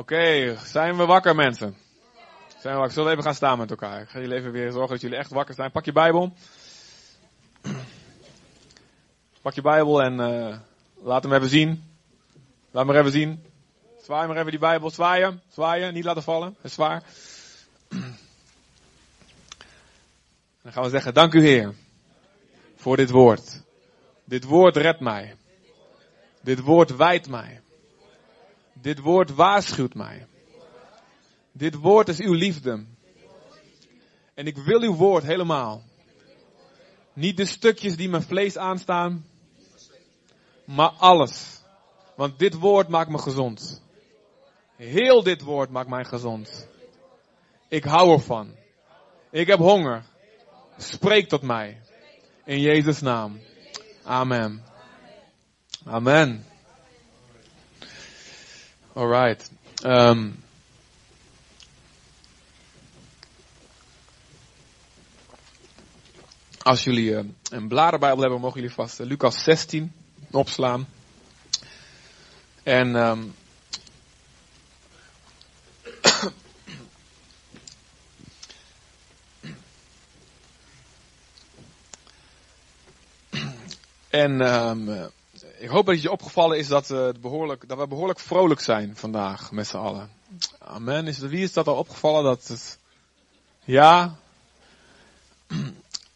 Oké, zijn we wakker mensen? Zijn we wakker? Zullen we even gaan staan met elkaar? Ik ga jullie even weer zorgen dat jullie echt wakker zijn. Pak je Bijbel. Pak je Bijbel en uh, laat hem even zien. Laat maar even zien. Zwaai maar even die Bijbel. Zwaaien. Zwaaien. Niet laten vallen. Het is zwaar. Dan gaan we zeggen, dank u Heer. Voor dit woord. Dit woord redt mij. Dit woord wijdt mij. Dit woord waarschuwt mij. Dit woord is uw liefde. En ik wil uw woord helemaal. Niet de stukjes die mijn vlees aanstaan, maar alles. Want dit woord maakt me gezond. Heel dit woord maakt mij gezond. Ik hou ervan. Ik heb honger. Spreek tot mij. In Jezus' naam. Amen. Amen. Alright. Um, als jullie uh, een bladerbijbel hebben, mogen jullie vast uh, Lucas 16 opslaan. En um, en um, ik hoop dat het je opgevallen is dat, uh, behoorlijk, dat we behoorlijk vrolijk zijn vandaag met z'n allen. Amen. Is, wie is dat al opgevallen? Dat het, ja.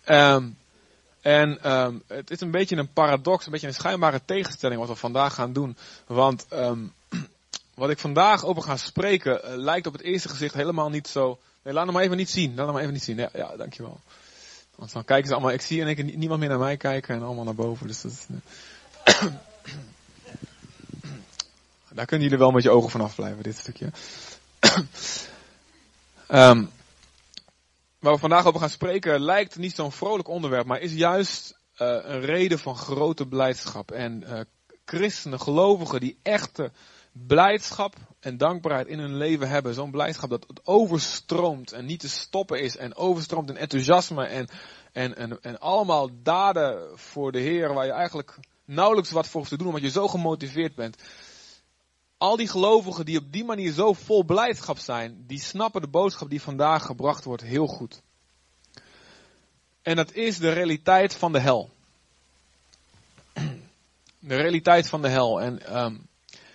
um, en um, het is een beetje een paradox, een beetje een schijnbare tegenstelling wat we vandaag gaan doen. Want um, wat ik vandaag over ga spreken uh, lijkt op het eerste gezicht helemaal niet zo. Nee, laat hem maar even niet zien. Laat hem maar even niet zien. Ja, ja dankjewel. Want dan kijken ze allemaal. Ik zie en ik niemand meer naar mij kijken en allemaal naar boven. Dus dat is, uh, daar kunnen jullie wel met je ogen vanaf blijven, dit stukje. um, waar we vandaag over gaan spreken lijkt niet zo'n vrolijk onderwerp, maar is juist uh, een reden van grote blijdschap. En uh, christenen, gelovigen die echte blijdschap en dankbaarheid in hun leven hebben. Zo'n blijdschap dat het overstroomt en niet te stoppen is. En overstroomt in enthousiasme en, en, en, en allemaal daden voor de Heer waar je eigenlijk nauwelijks wat voor te doen, omdat je zo gemotiveerd bent. Al die gelovigen die op die manier zo vol blijdschap zijn, die snappen de boodschap die vandaag gebracht wordt heel goed. En dat is de realiteit van de hel. De realiteit van de hel. En um,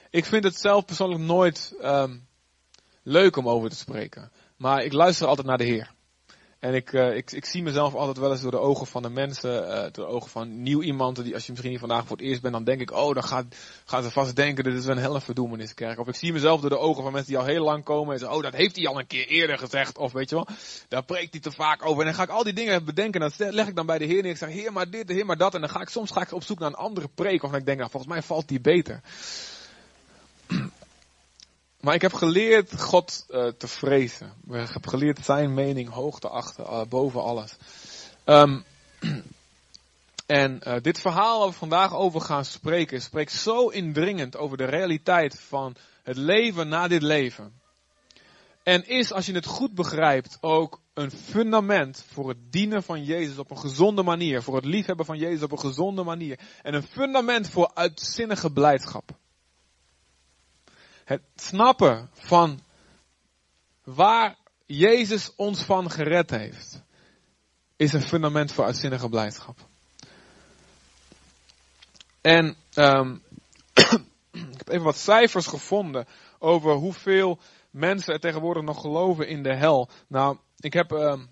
ik vind het zelf persoonlijk nooit um, leuk om over te spreken. Maar ik luister altijd naar de Heer. En ik, uh, ik, ik zie mezelf altijd wel eens door de ogen van de mensen, uh, door de ogen van nieuw iemand, die als je misschien hier vandaag voor het eerst bent, dan denk ik, oh, dan gaat, gaan ze vast denken, dit is een helftverdoemeniskerk. Of ik zie mezelf door de ogen van mensen die al heel lang komen en zeggen, oh, dat heeft hij al een keer eerder gezegd. Of weet je wel, daar preekt hij te vaak over. En dan ga ik al die dingen bedenken, en dat leg ik dan bij de Heer neer. Ik zeg, Heer, maar dit, Heer, maar dat. En dan ga ik soms ga ik op zoek naar een andere preek, of ik denk, nou, volgens mij valt die beter. Maar ik heb geleerd God uh, te vrezen. Ik heb geleerd zijn mening hoog te achten, uh, boven alles. Um, en uh, dit verhaal waar we vandaag over gaan spreken, spreekt zo indringend over de realiteit van het leven na dit leven. En is, als je het goed begrijpt, ook een fundament voor het dienen van Jezus op een gezonde manier. Voor het liefhebben van Jezus op een gezonde manier. En een fundament voor uitzinnige blijdschap. Het snappen van waar Jezus ons van gered heeft, is een fundament voor uitzinnige blijdschap. En um, ik heb even wat cijfers gevonden over hoeveel mensen er tegenwoordig nog geloven in de hel. Nou, ik heb um,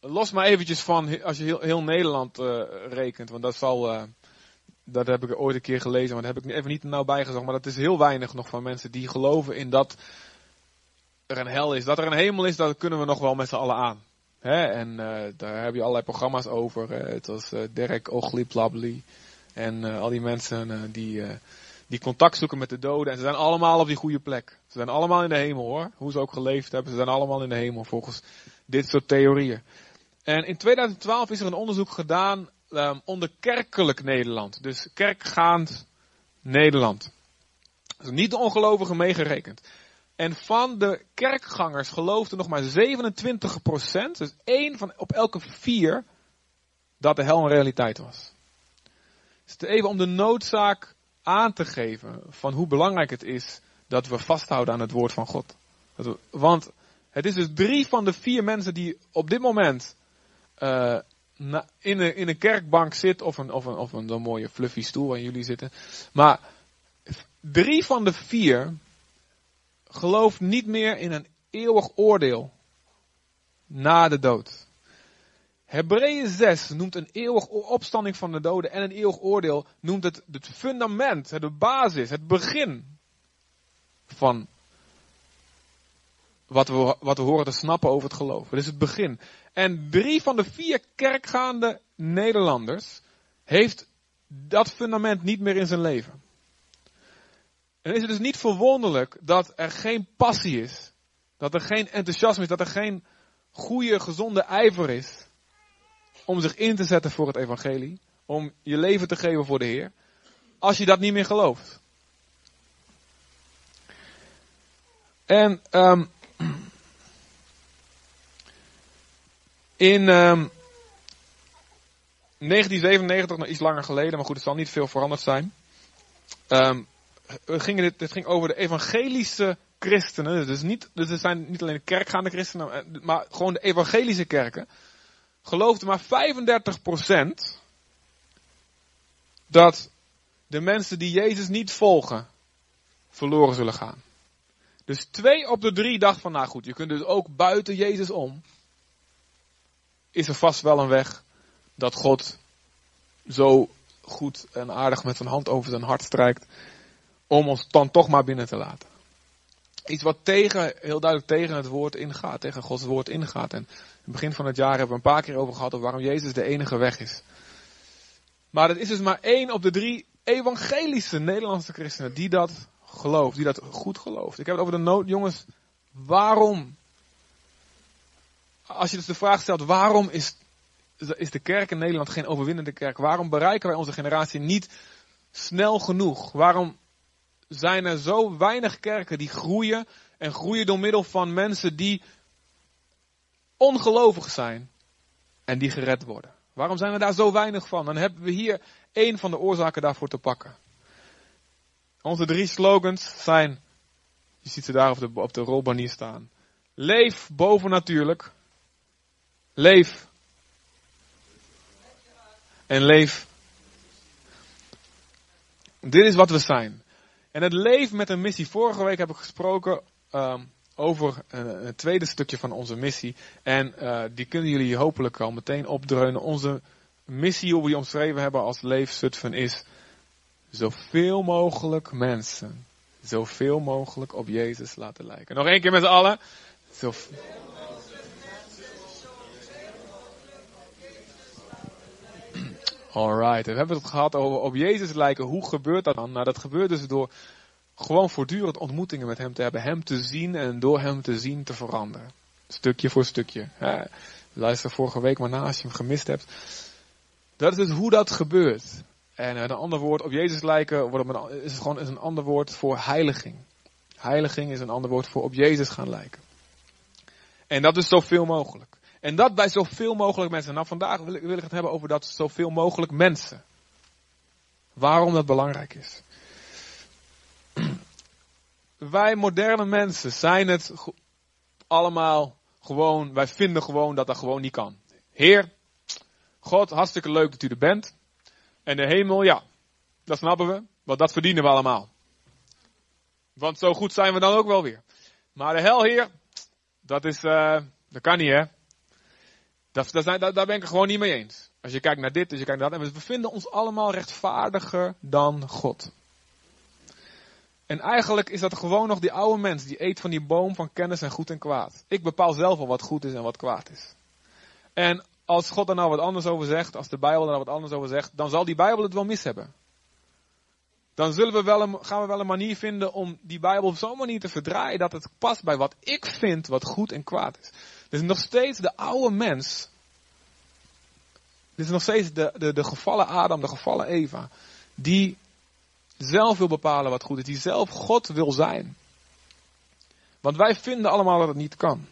los maar eventjes van als je heel, heel Nederland uh, rekent, want dat zal uh, dat heb ik ooit een keer gelezen, maar dat heb ik even niet nauw bijgezocht. Maar dat is heel weinig nog van mensen die geloven in dat er een hel is. Dat er een hemel is, dat kunnen we nog wel met z'n allen aan. Hè? En uh, daar heb je allerlei programma's over. Het was uh, Derek Ogley En al die mensen die, die contact zoeken met de doden. En ze zijn allemaal op die goede plek. Ze zijn allemaal in de hemel hoor. Hoe ze ook geleefd hebben. Ze zijn allemaal in de hemel volgens dit soort theorieën. En in 2012 is er een onderzoek gedaan um, onder kerkelijk Nederland. Dus kerkgaand Nederland. Dus niet de ongelovigen meegerekend. En van de kerkgangers geloofde nog maar 27%, dus één van op elke vier, dat de hel een realiteit was. Dus even om de noodzaak aan te geven van hoe belangrijk het is dat we vasthouden aan het woord van God. want het is dus drie van de vier mensen die op dit moment uh, in, een, in een kerkbank zit, of een, of een, of een, mooie fluffy stoel waar jullie zitten. Maar drie van de vier gelooft niet meer in een eeuwig oordeel na de dood. Hebreeën 6 noemt een eeuwig opstanding van de doden en een eeuwig oordeel noemt het het fundament, de basis, het begin van wat we, wat we horen te snappen over het geloof. Het is het begin. En drie van de vier kerkgaande Nederlanders heeft dat fundament niet meer in zijn leven. En is het dus niet verwonderlijk dat er geen passie is, dat er geen enthousiasme is, dat er geen goede, gezonde ijver is om zich in te zetten voor het evangelie, om je leven te geven voor de Heer, als je dat niet meer gelooft. En um, in um, 1997, nog iets langer geleden, maar goed, het zal niet veel veranderd zijn. Um, ging dit ging over de evangelische christenen. Dus, niet, dus het zijn niet alleen de kerkgaande christenen, eh, maar gewoon de evangelische kerken. Geloofde maar 35% dat de mensen die Jezus niet volgen, verloren zullen gaan. Dus twee op de drie dacht van, nou goed, je kunt dus ook buiten Jezus om. Is er vast wel een weg dat God zo goed en aardig met zijn hand over zijn hart strijkt. Om ons dan toch maar binnen te laten. Iets wat tegen, heel duidelijk tegen het woord ingaat, tegen Gods woord ingaat. En in het begin van het jaar hebben we een paar keer over gehad over waarom Jezus de enige weg is. Maar het is dus maar één op de drie evangelische Nederlandse christenen die dat gelooft, die dat goed gelooft. Ik heb het over de nood, jongens, waarom? Als je dus de vraag stelt, waarom is, is de kerk in Nederland geen overwinnende kerk? Waarom bereiken wij onze generatie niet snel genoeg? Waarom zijn er zo weinig kerken die groeien en groeien door middel van mensen die ongelovig zijn en die gered worden? Waarom zijn er daar zo weinig van? Dan hebben we hier één van de oorzaken daarvoor te pakken. Onze drie slogans zijn, je ziet ze daar op de, op de rolbanier staan. Leef bovennatuurlijk. Leef. En leef. Dit is wat we zijn. En het leven met een missie. Vorige week heb ik gesproken um, over een, een, tweede stukje van onze missie. En uh, die kunnen jullie hopelijk al meteen opdreunen. Onze missie, hoe we die omschreven hebben als Leef Zutphen, is zoveel mogelijk mensen, zoveel mogelijk op Jezus laten lijken. Nog één keer met z'n allen. Alright, we hebben het gehad over op Jezus lijken. Hoe gebeurt dat dan? Nou, dat gebeurt dus door gewoon voortdurend ontmoetingen met Hem te hebben. Hem te zien en door Hem te zien te veranderen. Stukje voor stukje. Luister vorige week maar na als je hem gemist hebt. Dat is dus hoe dat gebeurt. En een ander woord, op Jezus lijken, wordt is gewoon een ander woord voor heiliging. Heiliging is een ander woord voor op Jezus gaan lijken. En dat is zoveel mogelijk. En dat bij zoveel mogelijk mensen. Nou, vandaag wil ik, het hebben over dat zoveel mogelijk mensen. Waarom dat belangrijk is. Wij moderne mensen zijn het allemaal gewoon, wij vinden gewoon dat dat gewoon niet kan. Heer, God, hartstikke leuk dat u er bent. En de hemel, ja, dat snappen we, want dat verdienen we allemaal. Want zo goed zijn we dan ook wel weer. Maar de hel, Heer, dat is, uh, dat kan niet, hè. Dat, dat, daar, daar ben ik het gewoon niet mee eens. Als je kijkt naar dit, als je kijkt naar dat. En we bevinden ons allemaal rechtvaardiger dan God. En eigenlijk is dat gewoon nog die oude mens die eet van die boom van kennis en goed en kwaad. Ik bepaal zelf al wat goed is en wat kwaad is. En als God er nou wat anders over zegt, als de Bijbel er nou wat anders over zegt, dan zal die Bijbel het wel mis hebben. Dan zullen we wel een, gaan we wel een manier vinden om die Bijbel op zo'n manier te verdraaien dat het past bij wat ik vind wat goed en kwaad is. Dus nog steeds de oude mens. Dit is nog steeds de, de, de gevallen Adam, de gevallen Eva. Die zelf wil bepalen wat goed is. Die zelf God wil zijn. Want wij vinden allemaal dat het niet kan.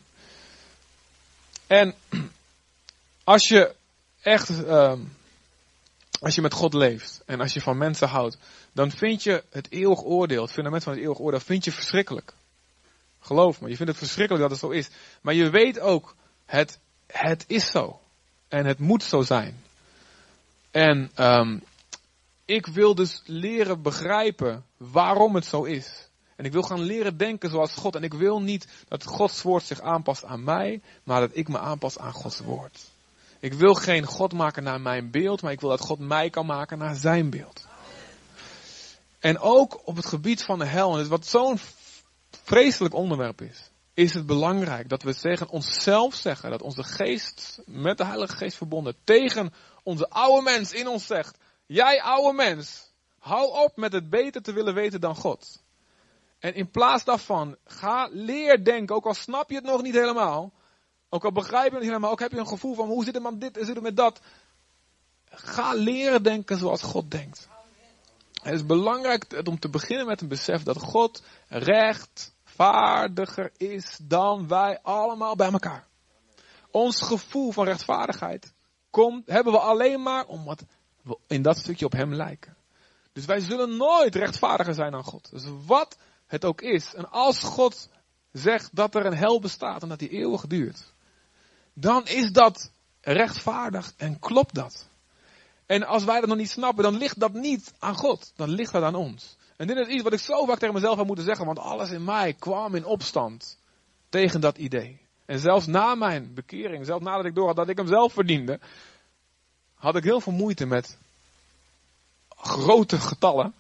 En als je echt uh, als je met God leeft en als je van mensen houdt, dan vind je het eeuwig oordeel, het fundament van het eeuwig oordeel, vind je verschrikkelijk. Geloof me, je vindt het verschrikkelijk dat het zo is. Maar je weet ook, het, het is zo. En het moet zo zijn. En um, ik wil dus leren begrijpen waarom het zo is. En ik wil gaan leren denken zoals God. En ik wil niet dat Gods woord zich aanpast aan mij, maar dat ik me aanpas aan Gods woord. Ik wil geen God maken naar mijn beeld, maar ik wil dat God mij kan maken naar zijn beeld. En ook op het gebied van de hel, en wat zo'n vreselijk onderwerp is, is het belangrijk dat we tegen onszelf zeggen, dat onze geest met de Heilige Geest verbonden tegen onze oude mens in ons zegt, jij oude mens, hou op met het beter te willen weten dan God. En in plaats daarvan, ga leer denken, ook al snap je het nog niet helemaal, ook al begrijp je het niet helemaal, ook heb je een gevoel van hoe zit het met dit, hoe zit het met dat. Ga leren denken zoals God denkt. Het is belangrijk om te beginnen met een besef dat God rechtvaardiger is dan wij allemaal bij elkaar. Ons gevoel van rechtvaardigheid komt, hebben we alleen maar omdat we in dat stukje op Hem lijken. Dus wij zullen nooit rechtvaardiger zijn dan God. Dus wat het ook is. En als God zegt dat er een hel bestaat en dat die eeuwig duurt. Dan is dat rechtvaardig en klopt dat. En als wij dat nog niet snappen, dan ligt dat niet aan God. Dan ligt dat aan ons. En dit is iets wat ik zo vaak tegen mezelf heb moeten zeggen, want alles in mij kwam in opstand tegen dat idee. En zelfs na mijn bekering, zelfs nadat ik door had dat ik hem zelf verdiende, had ik heel veel moeite met grote getallen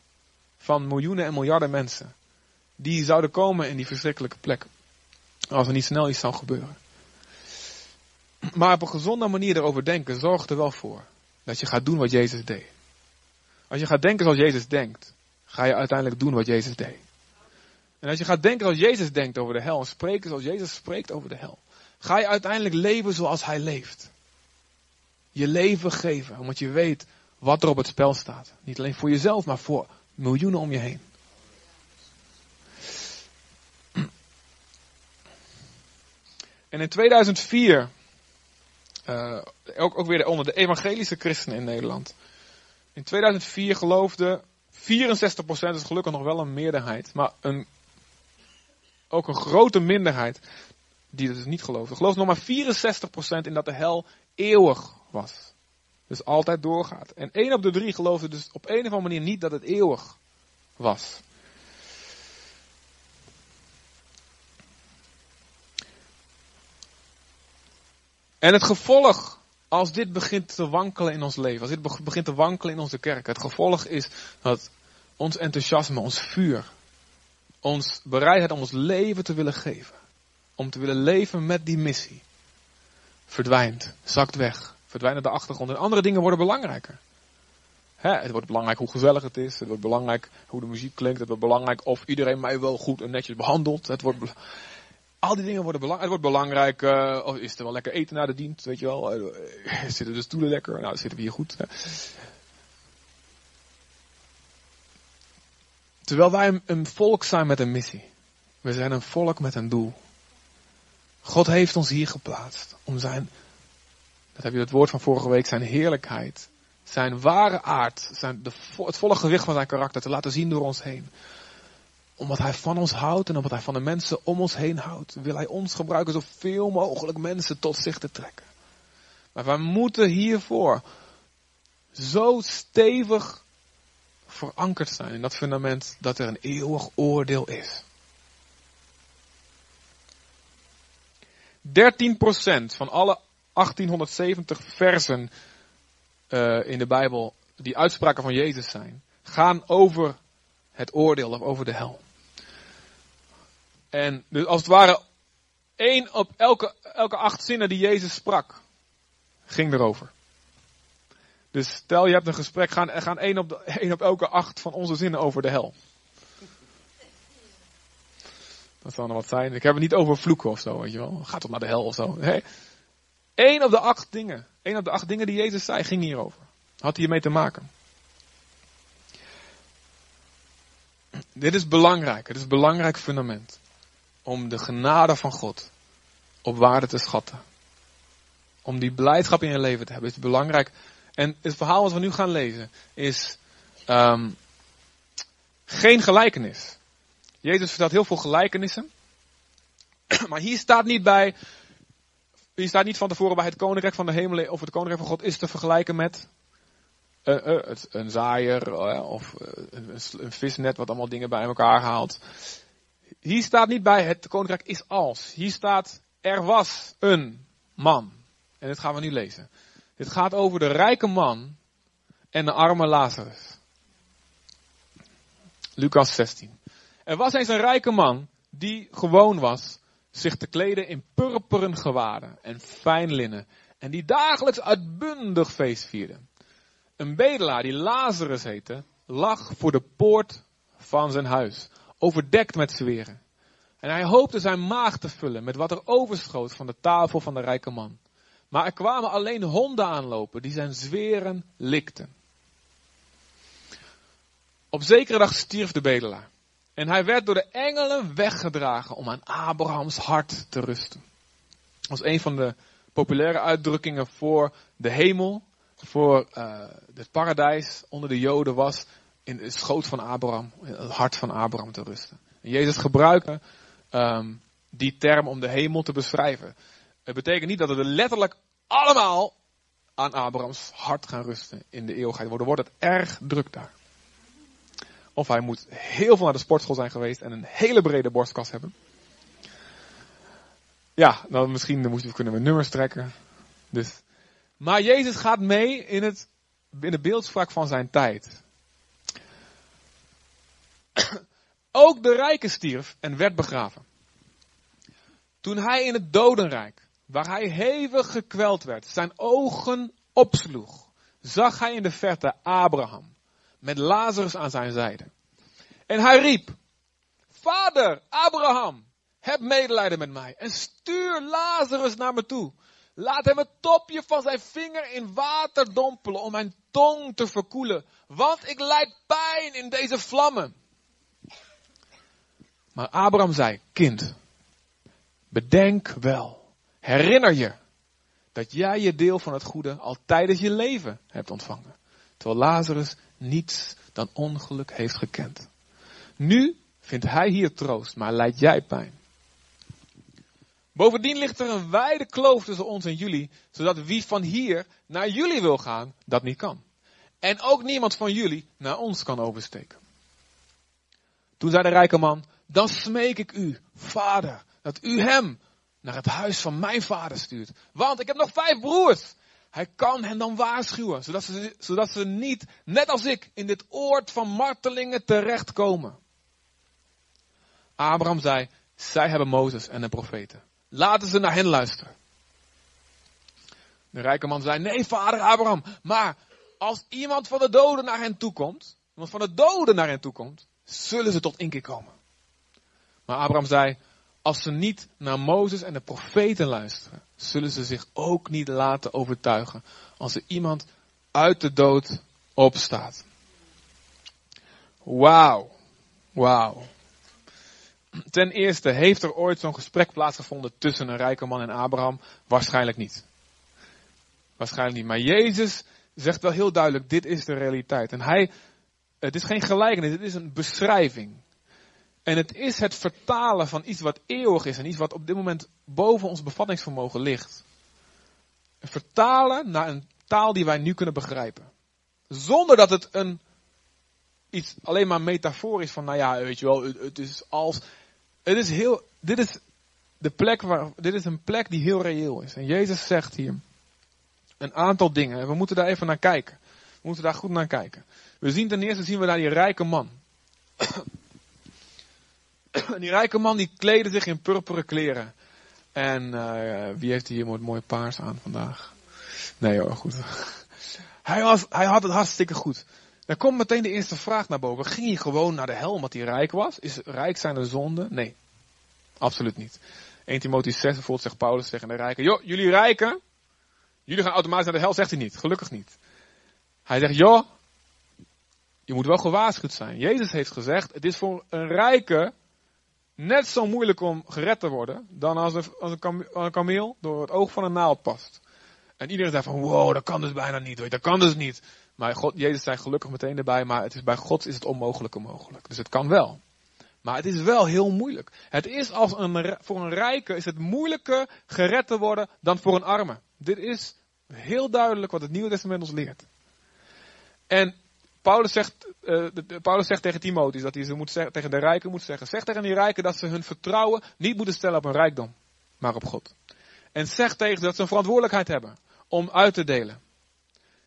van miljoenen en miljarden mensen. Die zouden komen in die verschrikkelijke plek. Als er niet snel iets zou gebeuren. Maar op een gezonde manier erover denken zorgt er wel voor dat je gaat doen wat Jezus deed. Als je gaat denken zoals Jezus denkt, ga je uiteindelijk doen wat Jezus deed. En als je gaat denken zoals Jezus denkt over de hel en spreken zoals Jezus spreekt over de hel, ga je uiteindelijk leven zoals Hij leeft. Je leven geven, omdat je weet wat er op het spel staat. Niet alleen voor jezelf, maar voor miljoenen om je heen. En in 2004 uh, ook, ook weer onder de evangelische christenen in Nederland. In 2004 geloofde 64%, is gelukkig nog wel een meerderheid, maar een, ook een grote minderheid die het dus niet geloofde. Geloofde nog maar 64% in dat de hel eeuwig was. Dus altijd doorgaat. En 1 op de 3 geloofde dus op een of andere manier niet dat het eeuwig was. En het gevolg, als dit begint te wankelen in ons leven, als dit begint te wankelen in onze kerk, het gevolg is dat ons enthousiasme, ons vuur, ons bereidheid om ons leven te willen geven, om te willen leven met die missie, verdwijnt, zakt weg, verdwijnt naar de achtergrond en andere dingen worden belangrijker. het wordt belangrijk hoe gezellig het is. Het wordt belangrijk hoe de muziek klinkt. Het wordt belangrijk of iedereen mij wel goed en netjes behandelt. Het wordt al die dingen worden belangrijk. Het wordt belangrijk, uh, is er wel lekker eten na de dienst, weet je wel. Uh, zitten de stoelen lekker? Nou, zitten we hier goed. Terwijl wij een, een volk zijn met een missie. We zijn een volk met een doel. God heeft ons hier geplaatst om zijn, dat heb je het woord van vorige week, zijn heerlijkheid, zijn ware aard, zijn de, het volle gewicht van zijn karakter te laten zien door ons heen omdat hij van ons houdt en omdat hij van de mensen om ons heen houdt, wil hij ons gebruiken zoveel mogelijk mensen tot zich te trekken. Maar wij moeten hiervoor zo stevig verankerd zijn in dat fundament dat er een eeuwig oordeel is. 13% van alle 1870 versen uh, in de Bijbel die uitspraken van Jezus zijn, gaan over het oordeel of over de hel. En dus als het ware één op elke, elke acht zinnen die Jezus sprak, ging erover. Dus stel je hebt een gesprek, gaan, gaan één, op één op elke acht van onze zinnen over de hel. Dat zou nog wat zijn. Ik heb het niet over vloeken of zo, weet je wel. Gaat toch naar de hel of zo. Nee. Eén op de acht dingen. Eén op de acht dingen die Jezus zei, ging hierover. Had hiermee te maken. Dit is belangrijk. Het is een belangrijk fundament om de genade van God op waarde te schatten. Om die blijdschap in je leven te hebben, is belangrijk. En het verhaal wat we nu gaan lezen is um, geen gelijkenis. Jezus vertelt heel veel gelijkenissen. Maar hier staat niet bij, hier staat niet van tevoren bij het koninkrijk van de hemel of het koninkrijk van God is te vergelijken met uh, uh, een zaaier uh, of een, visnet wat allemaal dingen bij elkaar haalt. Hier staat niet bij het koninkrijk is als. Hier staat er was een man. En dit gaan we nu lezen. Dit gaat over de rijke man en de arme Lazarus. Lucas 16. Er was eens een rijke man die gewoon was zich te kleden in purperen gewaden en fijn linnen en die dagelijks uitbundig feest vierde. Een bedelaar die Lazarus heette, lag voor de poort van zijn huis, overdekt met zweren. En hij hoopte zijn maag te vullen met wat er overschoot van de tafel van de rijke man. Maar er kwamen alleen honden aanlopen die zijn zweren likten. Op zekere dag stierf de bedelaar. En hij werd door de engelen weggedragen om aan Abrahams hart te rusten. Dat was een van de populaire uitdrukkingen voor de hemel, voor uh, het paradijs onder de Joden was in het schoot van Abraham, in het hart van Abraham te rusten. En Jezus gebruikte um, die term om de hemel te beschrijven. Het betekent niet dat we letterlijk allemaal aan Abrahams hart gaan rusten in de eeuwigheid. Dan wordt het erg druk daar. Of hij moet heel veel naar de sportschool zijn geweest en een hele brede borstkas hebben. Ja, dan misschien je, kunnen we nummers trekken. Dus. Maar Jezus gaat mee in, het, in de beeldspraak van zijn tijd. Ook de rijke stierf en werd begraven. Toen hij in het dodenrijk, waar hij hevig gekweld werd, zijn ogen opsloeg, zag hij in de verte Abraham met Lazarus aan zijn zijde. En hij riep, Vader Abraham, heb medelijden met mij en stuur Lazarus naar me toe. Laat hem het topje van zijn vinger in water dompelen om mijn tong te verkoelen, want ik lijd pijn in deze vlammen. Maar Abraham zei, kind, bedenk wel, herinner je dat jij je deel van het goede al tijdens je leven hebt ontvangen. Terwijl Lazarus niets dan ongeluk heeft gekend. Nu vindt hij hier troost, maar lijdt jij pijn. Bovendien ligt er een wijde kloof tussen ons en jullie, zodat wie van hier naar jullie wil gaan, dat niet kan. En ook niemand van jullie naar ons kan oversteken. Toen zei de rijke man, dan smeek ik u, vader, dat u hem naar het huis van mijn vader stuurt. Want ik heb nog vijf broers. Hij kan hen dan waarschuwen, zodat ze, zodat ze niet, net als ik, in dit oord van martelingen terechtkomen. Abraham zei, zij hebben Mozes en de profeten. Laten ze naar hen luisteren. De rijke man zei, nee vader Abraham, maar als iemand van de doden naar hen toe komt, iemand van de doden naar hen toe komt, zullen ze tot inkeer komen. Maar Abraham zei, als ze niet naar Mozes en de profeten luisteren, zullen ze zich ook niet laten overtuigen als er iemand uit de dood opstaat. Wauw. Wauw. Ten eerste, heeft er ooit zo'n gesprek plaatsgevonden tussen een rijke man en Abraham? Waarschijnlijk niet. Waarschijnlijk niet. Maar Jezus zegt wel heel duidelijk, dit is de realiteit. En hij, het is geen gelijkenis, het is een beschrijving. En het is het vertalen van iets wat eeuwig is en iets wat op dit moment boven ons bevattingsvermogen ligt. Vertalen naar een taal die wij nu kunnen begrijpen. Zonder dat het een, iets alleen maar metaforisch van, nou ja, weet je wel, het, het is als, het is heel, dit is de plek waar, dit is een plek die heel reëel is. En Jezus zegt hier een aantal dingen. En we moeten daar even naar kijken. We moeten daar goed naar kijken. We zien ten eerste zien we daar die rijke man. die rijke man die kleedde zich in purperen kleren. En uh, wie heeft hier mooi, mooi paars aan vandaag? Nee hoor, goed. Hij, was, hij had het hartstikke goed. Dan komt meteen de eerste vraag naar boven. Ging hij gewoon naar de hel omdat hij rijk was? Is rijk zijn een zonde? Nee, absoluut niet. 1 Timotheüs 6 bijvoorbeeld zegt Paulus tegen de rijken. Joh, jullie rijken, jullie gaan automatisch naar de hel, zegt hij niet. Gelukkig niet. Hij zegt, joh, je moet wel gewaarschuwd zijn. Jezus heeft gezegd, het is voor een rijke net zo moeilijk om gered te worden dan als een, als een, kameel door het oog van een naald past. En iedereen zei van, wow, dat kan dus bijna niet, dat kan dus niet. Maar God, Jezus zei gelukkig meteen erbij, maar het is, bij God is het onmogelijke mogelijk. Dus het kan wel. Maar het is wel heel moeilijk. Het is als een, voor een rijke is het moeilijker gered te worden dan voor een arme. Dit is heel duidelijk wat het Nieuwe Testament ons leert. En Paulus zegt, uh, Paulus zegt tegen Timotheus dat hij ze moet zeggen, tegen de rijken moet zeggen. Zeg tegen die rijken dat ze hun vertrouwen niet moeten stellen op hun rijkdom, maar op God. En zeg tegen ze dat ze een verantwoordelijkheid hebben om uit te delen.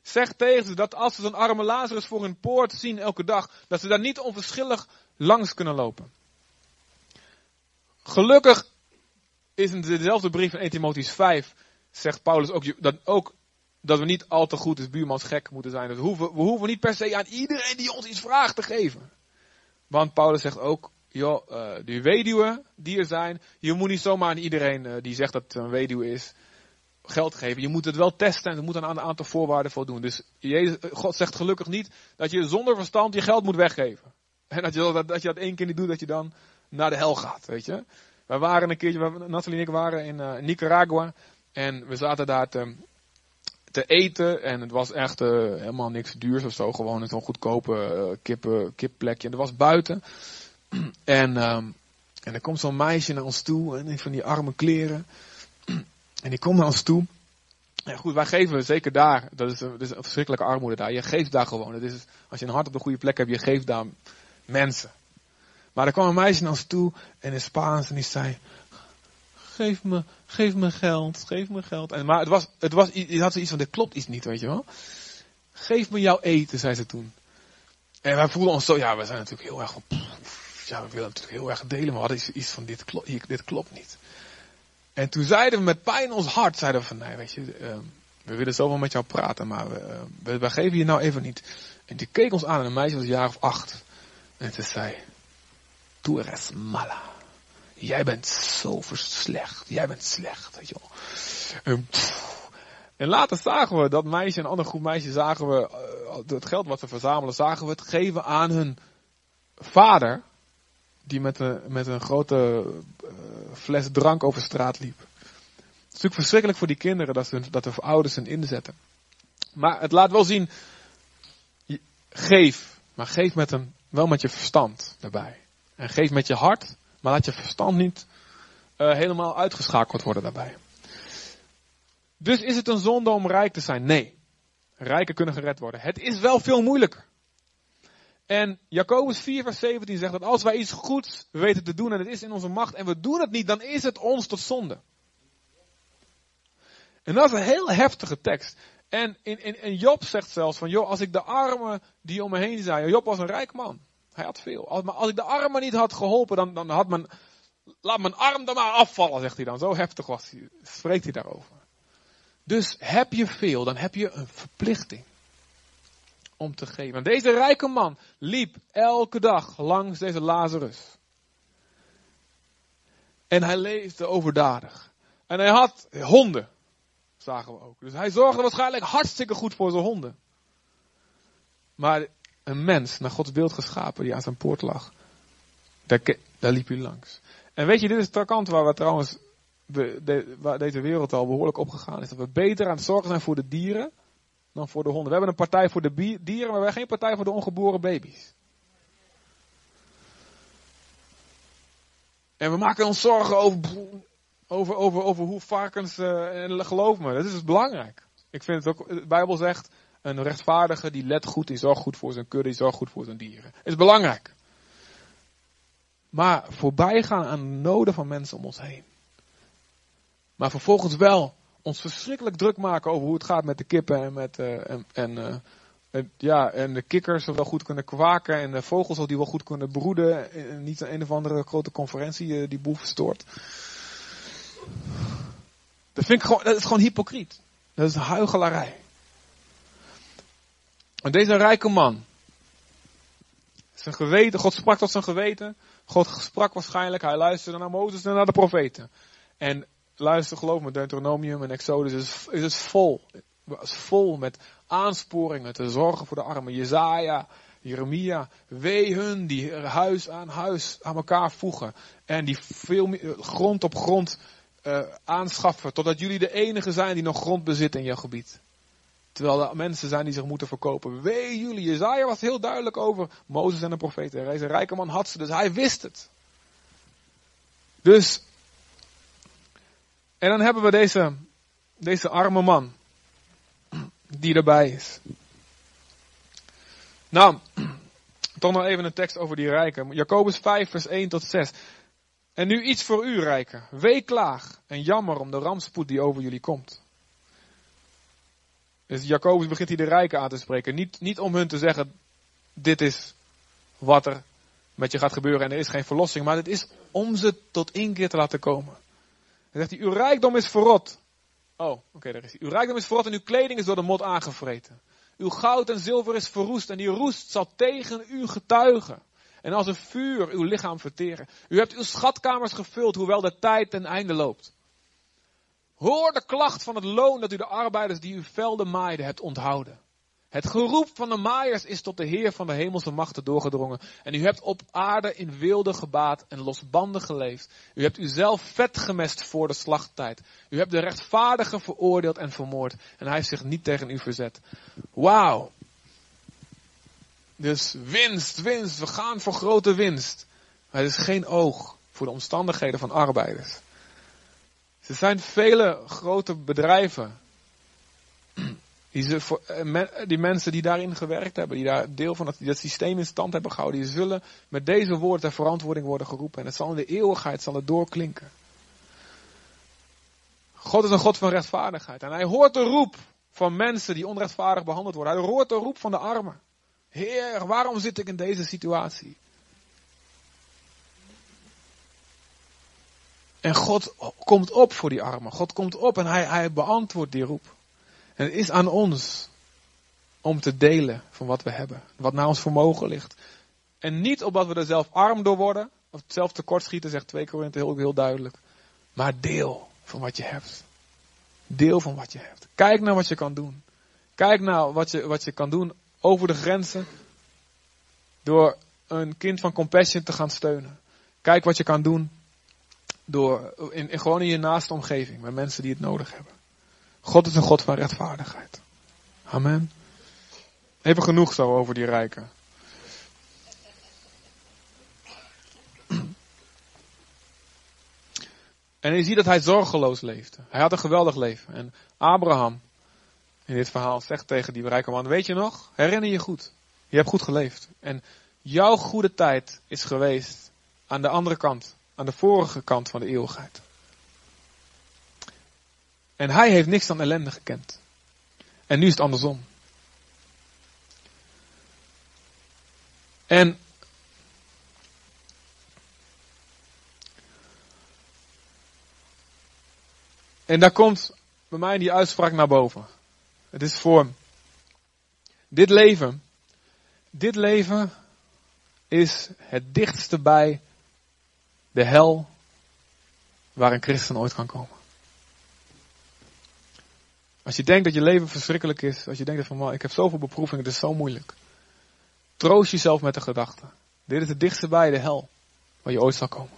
Zeg tegen ze dat als ze zo'n arme Lazarus voor hun poort zien elke dag, dat ze daar niet onverschillig langs kunnen lopen. Gelukkig is in dezelfde brief in 1 Timotheus 5, zegt Paulus ook dat, ook dat we niet al te goed als buurmans gek moeten zijn. we hoeven, we hoeven niet per se aan iedereen die ons iets vraagt te geven. Want Paulus zegt ook, joh, uh, die weduwen die er zijn, je moet niet zomaar aan iedereen uh, die zegt dat het een weduwe is, geld geven. Je moet het wel testen en er moet aan een aantal voorwaarden voldoen. Dus Jezus, God zegt gelukkig niet dat je zonder verstand je geld moet weggeven. En dat je dat, dat, je dat één keer niet doet, dat je dan naar de hel gaat, weet je. Wij waren een keertje, Nathalie en ik waren in Nicaragua. En we zaten daar te, te eten. En het was echt uh, helemaal niks duurs of zo. Gewoon een goedkope uh, kipplekje. En dat was buiten. en, um, en er komt zo'n meisje naar ons toe. En van die arme kleren. en die komt naar ons toe. En goed, wij geven zeker daar. Dat is, een, dat is een verschrikkelijke armoede daar. Je geeft daar gewoon. Het is, als je een hart op de goede plek hebt, je geeft daar mensen. Maar er kwam een meisje naar ons toe en in Spaans en die zei, geef me, geef me geld, geef me geld. En, maar het was, het was, had zoiets van, dit klopt iets niet, weet je wel. Geef me jouw eten, zei ze toen. En wij voelden ons zo, ja, we zijn natuurlijk heel erg ja, we willen natuurlijk heel erg delen, maar we hadden iets van, dit, klopt, dit klopt niet. En toen zeiden we met pijn in ons hart, zeiden we van, nee, weet je, uh, we willen zoveel met jou praten, maar we, uh, we, we, geven je nou even niet. En die keek ons aan, en een meisje was een jaar of acht. En ze zei, tu eres mala. Jij bent zo slecht. Jij bent slecht. Weet je wel. En, en, later zagen we dat meisje en ander groep meisjes zagen we uh, het geld wat ze verzamelen, zagen we het geven aan hun vader. Die met een, met een grote uh, fles drank over straat liep. Het is natuurlijk verschrikkelijk voor die kinderen dat, ze, dat de ouders hen inzetten. Maar het laat wel zien, geef, maar geef met een wel met je verstand daarbij. En geef met je hart, maar laat je verstand niet uh, helemaal uitgeschakeld worden daarbij. Dus is het een zonde om rijk te zijn? Nee. Rijken kunnen gered worden. Het is wel veel moeilijker. En Jacobus 4 vers 17 zegt dat als wij iets goeds weten te doen en het is in onze macht en we doen het niet, dan is het ons tot zonde. En dat is een heel heftige tekst. En in, in Job zegt zelfs van, joh, als ik de armen die om me heen zijn, Job was een rijk man. Hij had veel. Maar als ik de armen niet had geholpen, dan, dan had men, laat mijn arm dan maar afvallen, zegt hij dan. Zo heftig was hij, spreekt hij daarover. Dus heb je veel, dan heb je een verplichting om te geven. En deze rijke man liep elke dag langs deze Lazarus. En hij leefde overdadig. En hij had honden zagen we ook. Dus hij zorgde waarschijnlijk hartstikke goed voor zijn honden. Maar een mens, naar Gods beeld geschapen, die aan zijn poort lag, daar, daar liep hij langs. En weet je, dit is de kant waar we trouwens, de, waar deze wereld al behoorlijk opgegaan is. Dat we beter aan het zorgen zijn voor de dieren dan voor de honden. We hebben een partij voor de dieren, maar we hebben geen partij voor de ongeboren baby's. En we maken ons zorgen over over, over, over hoe varkens, uh, en geloof me, dat is dus belangrijk. Ik vind het ook, de Bijbel zegt, een rechtvaardige die let goed, die zorgt goed voor zijn kudde, die zorgt goed voor zijn dieren. Is belangrijk. Maar voorbij gaan aan de noden van mensen om ons heen. Maar vervolgens wel ons verschrikkelijk druk maken over hoe het gaat met de kippen en met, uh, en, uh, en, ja, en de kikkers wel goed kunnen kwaken en de vogels die wel goed kunnen broeden. En niet een, of andere grote conferentie die boel verstoort. Dat, vind ik gewoon, dat is gewoon hypocriet. Dat is huigelarij. En deze rijke man. Zijn geweten, God sprak tot zijn geweten. God sprak waarschijnlijk, hij luisterde naar Mozes en naar de profeten. En luister, geloof me, Deuteronomium en Exodus is, is het vol. is vol met aansporingen te zorgen voor de armen. Jezaja, Jeremia, wee hun die huis aan huis aan elkaar voegen. En die veel meer, grond op grond uh, aanschaffen totdat jullie de enige zijn die nog grond bezitten in jouw gebied. Terwijl er mensen zijn die zich moeten verkopen. Wee jullie, Jezaja was heel duidelijk over Mozes en de profeten. Deze rijke man had ze, dus hij wist het. Dus, en dan hebben we deze, deze arme man, die erbij is. Nou, toch nog even een tekst over die rijken. Jacobus 5, vers 1 tot 6. En nu iets voor u, rijken. Weeklaag en jammer om de rampspoed die over jullie komt. Dus Jacobus begint hier de rijken aan te spreken. Niet, niet om hun te zeggen, dit is wat er met je gaat gebeuren en er is geen verlossing. Maar het is om ze tot inkeer te laten komen. Hij zegt hij, uw rijkdom is verrot. Oh, oké, daar is hij. Uw rijkdom is verrot en uw kleding is door de mot aangevreten. Uw goud en zilver is verroest en die roest zal tegen u getuigen. En als een vuur uw lichaam verteren. U hebt uw schatkamers gevuld, hoewel de tijd ten einde loopt. Hoor de klacht van het loon dat u de arbeiders die uw velden maaiden hebt onthouden. Het geroep van de maaiers is tot de Heer van de hemelse machten doorgedrongen. En u hebt op aarde in wilde gebaat en losbandig geleefd. U hebt uzelf vet gemest voor de slachttijd. U hebt de rechtvaardige veroordeeld en vermoord. En hij heeft zich niet tegen u verzet. Wauw. Dus winst, winst. We gaan voor grote winst. Maar er is geen oog voor de omstandigheden van arbeiders. Er zijn vele grote bedrijven. Die, ze, eh, mensen die daarin gewerkt hebben, die daar deel van dat, dat systeem in stand hebben gehouden, die zullen met deze woorden ter verantwoording worden geroepen. En het zal in de eeuwigheid zal het doorklinken. God is een God van rechtvaardigheid. En hij hoort de roep van mensen die onrechtvaardig behandeld worden. Hij hoort de roep van de armen. Heer, waarom zit ik in deze situatie? En God komt op voor die armen. God komt op en hij, hij beantwoordt die roep. En het is aan ons om te delen van wat we hebben. Wat naar ons vermogen ligt. En niet omdat we er zelf arm door worden. Of zelf tekortschieten, zegt 2 Korinthe heel, heel duidelijk. Maar deel van wat je hebt. Deel van wat je hebt. Kijk naar wat je kan doen. Kijk naar wat je, wat je kan doen over de grenzen. Door een kind van compassion te gaan steunen. Kijk wat je kan doen door, in, gewoon in je naaste omgeving, met mensen die het nodig hebben. God is een God van rechtvaardigheid. Amen. Even genoeg zo over die rijken. En je ziet dat hij zorgeloos leefde. Hij had een geweldig leven. En Abraham, in dit verhaal, zegt tegen die rijke man: Weet je nog? Herinner je goed. Je hebt goed geleefd. En jouw goede tijd is geweest aan de andere kant aan de vorige kant van de eeuwigheid. En hij heeft niks dan ellende gekend. En nu is het andersom. En En daar komt bij mij die uitspraak naar boven. Het is voor dit leven. Dit leven is het dichtste bij de hel waar een christen ooit kan komen. Als je denkt dat je leven verschrikkelijk is, als je denkt van ik heb zoveel beproevingen, het is zo moeilijk. Troost jezelf met de gedachte. Dit is het dichtste bij de hel waar je ooit zal komen.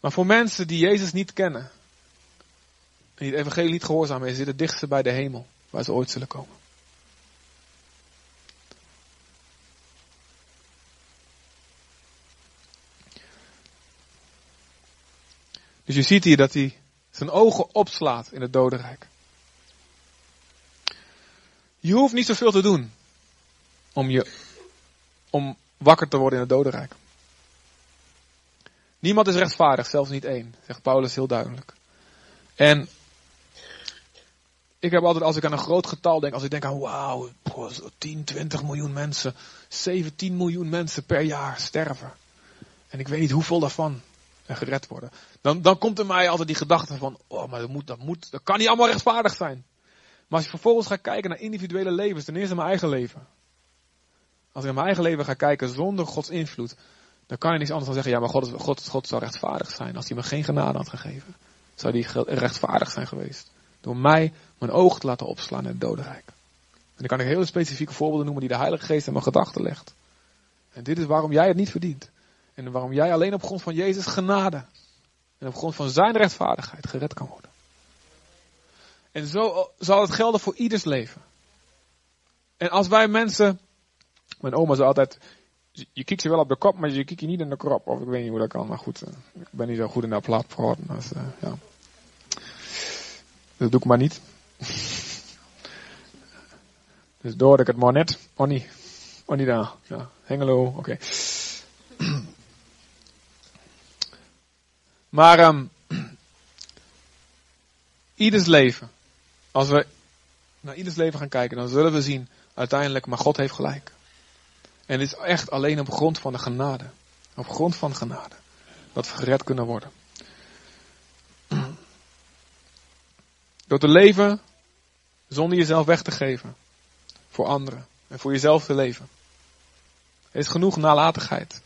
Maar voor mensen die Jezus niet kennen, en die het evangelie niet gehoorzamen is, dit het dichtste bij de hemel waar ze ooit zullen komen. Dus je ziet hier dat hij zijn ogen opslaat in het dodenrijk. Je hoeft niet zoveel te doen om, je, om wakker te worden in het dodenrijk. Niemand is rechtvaardig, zelfs niet één, zegt Paulus heel duidelijk. En ik heb altijd, als ik aan een groot getal denk, als ik denk aan wauw, 10, 20 miljoen mensen, 17 miljoen mensen per jaar sterven. En ik weet niet hoeveel daarvan en gered worden. Dan, dan komt er mij altijd die gedachte van, oh, maar dat moet, dat moet, dat kan niet allemaal rechtvaardig zijn. Maar als je vervolgens gaat kijken naar individuele levens, ten eerste mijn eigen leven. Als ik naar mijn eigen leven ga kijken zonder Gods invloed, dan kan je niets anders dan zeggen, ja, maar God, God, God zou rechtvaardig zijn. Als hij me geen genade had gegeven, zou hij rechtvaardig zijn geweest. Door mij mijn ogen te laten opslaan in het dodenrijk. En dan kan ik hele specifieke voorbeelden noemen die de Heilige Geest in mijn gedachten legt. En dit is waarom jij het niet verdient. En waarom jij alleen op grond van Jezus genade en op grond van zijn rechtvaardigheid gered kan worden. En zo zal het gelden voor ieders leven. En als wij mensen, mijn oma zei altijd, je kijkt ze wel op de kop, maar je kijkt je niet in de krop. Of ik weet niet hoe dat kan, maar goed, eh, ik ben niet zo goed in dat plaat uh, ja. Dat doe ik maar niet. dus door ik het maar net, oh niet, oh niet daar, ja, Hengelo, oké. maar um, ieders leven, als we naar ieders leven gaan kijken, dan zullen we zien uiteindelijk, maar God heeft gelijk. En het is echt alleen op grond van de genade. Op grond van genade. Dat we gered kunnen worden. Door te leven zonder jezelf weg te geven. Voor anderen. En voor jezelf te leven. Is genoeg nalatigheid.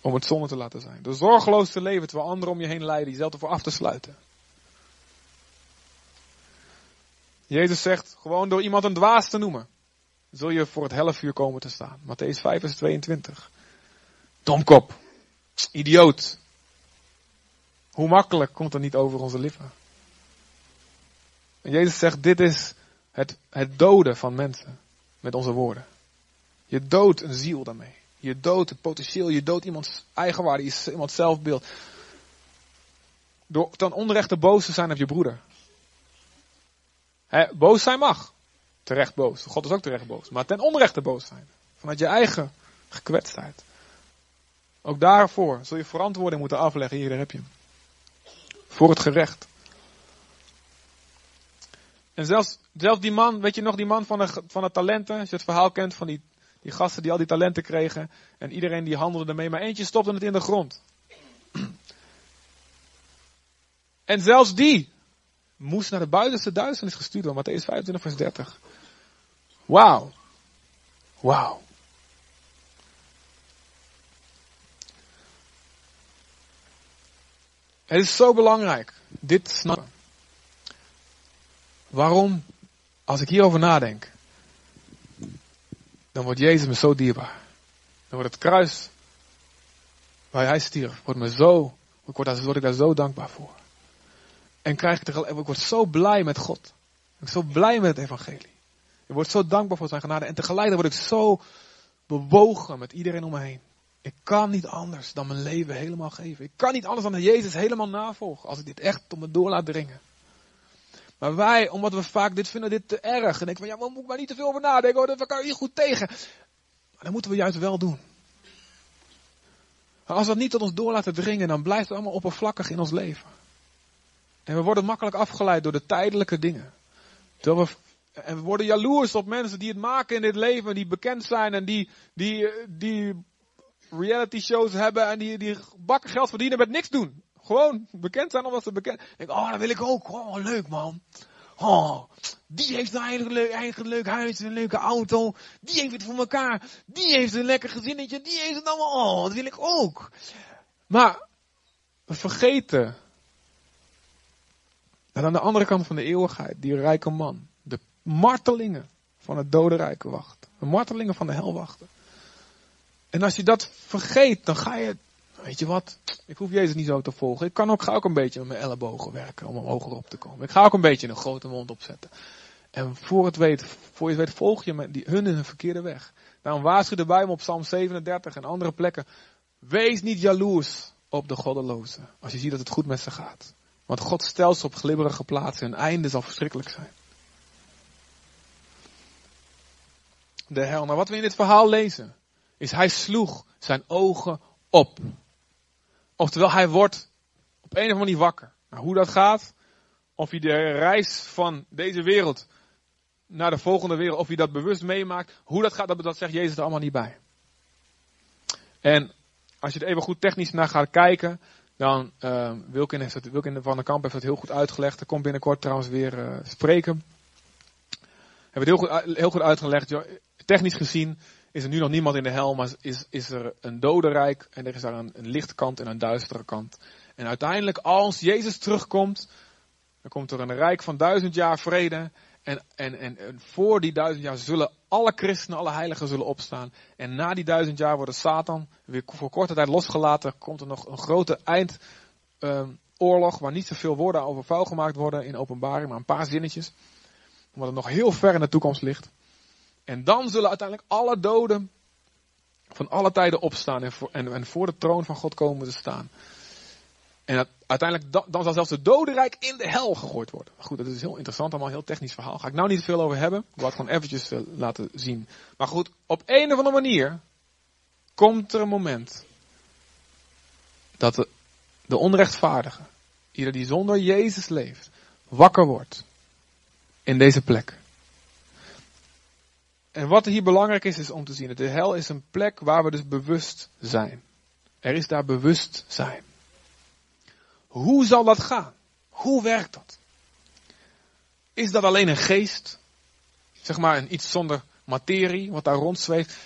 Om het zonde te laten zijn. Door zorgeloos te leven terwijl anderen om je heen lijden. Jezelf ervoor af te sluiten. Jezus zegt gewoon door iemand een dwaas te noemen zul je voor het helfvuur komen te staan. Matthäus 5 vers 22. Domkop. Idioot. Hoe makkelijk komt dat niet over onze lippen? En Jezus zegt, dit is het, het doden van mensen met onze woorden. Je doodt een ziel daarmee. Je doodt het potentieel, je doodt iemands eigenwaarde, iemands zelfbeeld. Door ten onrechte boos te zijn op je broeder. Boos zijn mag terecht boos. God is ook terecht boos. Maar ten onrechte boos zijn. Vanuit je eigen gekwetstheid. Ook daarvoor zul je verantwoording moeten afleggen. Hier, heb je. Voor het gerecht. En zelfs, zelfs die man, weet je nog, die man van de, van de talenten. Als je het verhaal kent van die, die gasten die al die talenten kregen. En iedereen die handelde ermee. Maar eentje stopte het in de grond. En zelfs die moest naar de buitenste duisternis gestuurd worden. Matthäus 25 vers 30. Wauw. Wauw. Het is zo belangrijk, dit snappen. Waarom, als ik hierover nadenk, dan wordt Jezus me zo dierbaar. Dan wordt het kruis waar hij stierf, wordt me zo, word, ik daar zo dankbaar voor. En krijg ik, ik word zo blij met God. Ik ben zo blij met het evangelie. Ik word zo dankbaar voor zijn genade. En tegelijkertijd word ik zo bewogen met iedereen om me heen. Ik kan niet anders dan mijn leven helemaal geven. Ik kan niet anders dan Jezus helemaal navolgen. Als ik dit echt tot me door laat dringen. Maar wij, omdat we vaak dit vinden, dit te erg. En denken van, ja, we moet maar niet te veel over nadenken. Oh, dat kan hier goed tegen. Maar dat moeten we juist wel doen. Als we dat niet tot ons door laten dringen, dan blijft het allemaal oppervlakkig in ons leven. En we worden makkelijk afgeleid door de tijdelijke dingen. Terwijl we en we worden jaloers op mensen die het maken in dit leven, die bekend zijn en die, die, die reality shows hebben en die, die bakken geld verdienen met niks doen. Gewoon bekend zijn omdat ze bekend oh, dat wil ik ook. Oh, leuk man. Oh, die heeft een eigen leuk, eigen leuk huis, een leuke auto. Die heeft het voor elkaar. Die heeft een lekker gezinnetje. Die heeft het allemaal. Oh, dat wil ik ook. Maar we vergeten dat aan de andere kant van de eeuwigheid, die rijke man, martelingen van het dodenrijk wachten. De martelingen van de hel wachten. En als je dat vergeet, dan ga je, weet je wat, ik hoef Jezus niet zo te volgen. Ik kan ook, ga ook een beetje met mijn ellebogen werken om hoger op te komen. Ik ga ook een beetje een grote mond opzetten. En voor het weet, voor je het weet volg je die, hun in een verkeerde weg. Daarom waarschuwt de Bijbel op Psalm 37 en andere plekken. Wees niet jaloers op de goddelozen. Als je ziet dat het goed met ze gaat. Want God stelt ze op glibberige plaatsen en einde zal verschrikkelijk zijn. de hel. Nou, wat we in dit verhaal lezen, is hij sloeg zijn ogen op. Oftewel, hij wordt op een of andere manier wakker. Nou, hoe dat gaat, of hij de reis van deze wereld naar de volgende wereld, of hij dat bewust meemaakt, hoe dat gaat, dat, dat zegt Jezus er allemaal niet bij. En als je er even goed technisch naar gaat kijken, dan uh, Wilkin, heeft het, Wilkin van der Kamp heeft het heel goed uitgelegd. Er komt binnenkort trouwens weer uh, spreken. Hebben het heel goed, heel goed uitgelegd technisch gezien is er nu nog niemand in de hel, maar is, is er een dodenrijk en er is daar een, een lichte kant en een duistere kant. En uiteindelijk, als Jezus terugkomt, dan komt er een rijk van duizend jaar vrede En, en, en, voor die duizend jaar zullen alle christenen, alle heiligen zullen opstaan. En na die duizend jaar wordt Satan weer voor korte tijd losgelaten. Komt er nog een grote eindoorlog um, waar niet zoveel woorden over vuil gemaakt worden in openbaring, maar een paar zinnetjes. Omdat het nog heel ver in de toekomst ligt. En dan zullen uiteindelijk alle doden van alle tijden opstaan en voor, en, voor de troon van God komen te staan. En uiteindelijk dan zal zelfs de dodenrijk in de hel gegooid worden. Goed, dat is heel interessant, allemaal een heel technisch verhaal. Ga ik nou niet veel over hebben. Ik wil het gewoon eventjes uh, laten zien. Maar goed, op een of andere manier komt er een moment dat de, de onrechtvaardige, ieder die zonder Jezus leeft, wakker wordt in deze plek. En wat hier belangrijk is, is om te zien dat de hel is een plek waar we dus bewust zijn. Er is daar bewustzijn. Hoe zal dat gaan? Hoe werkt dat? Is dat alleen een geest? Zeg maar een iets zonder materie wat daar rondzweeft?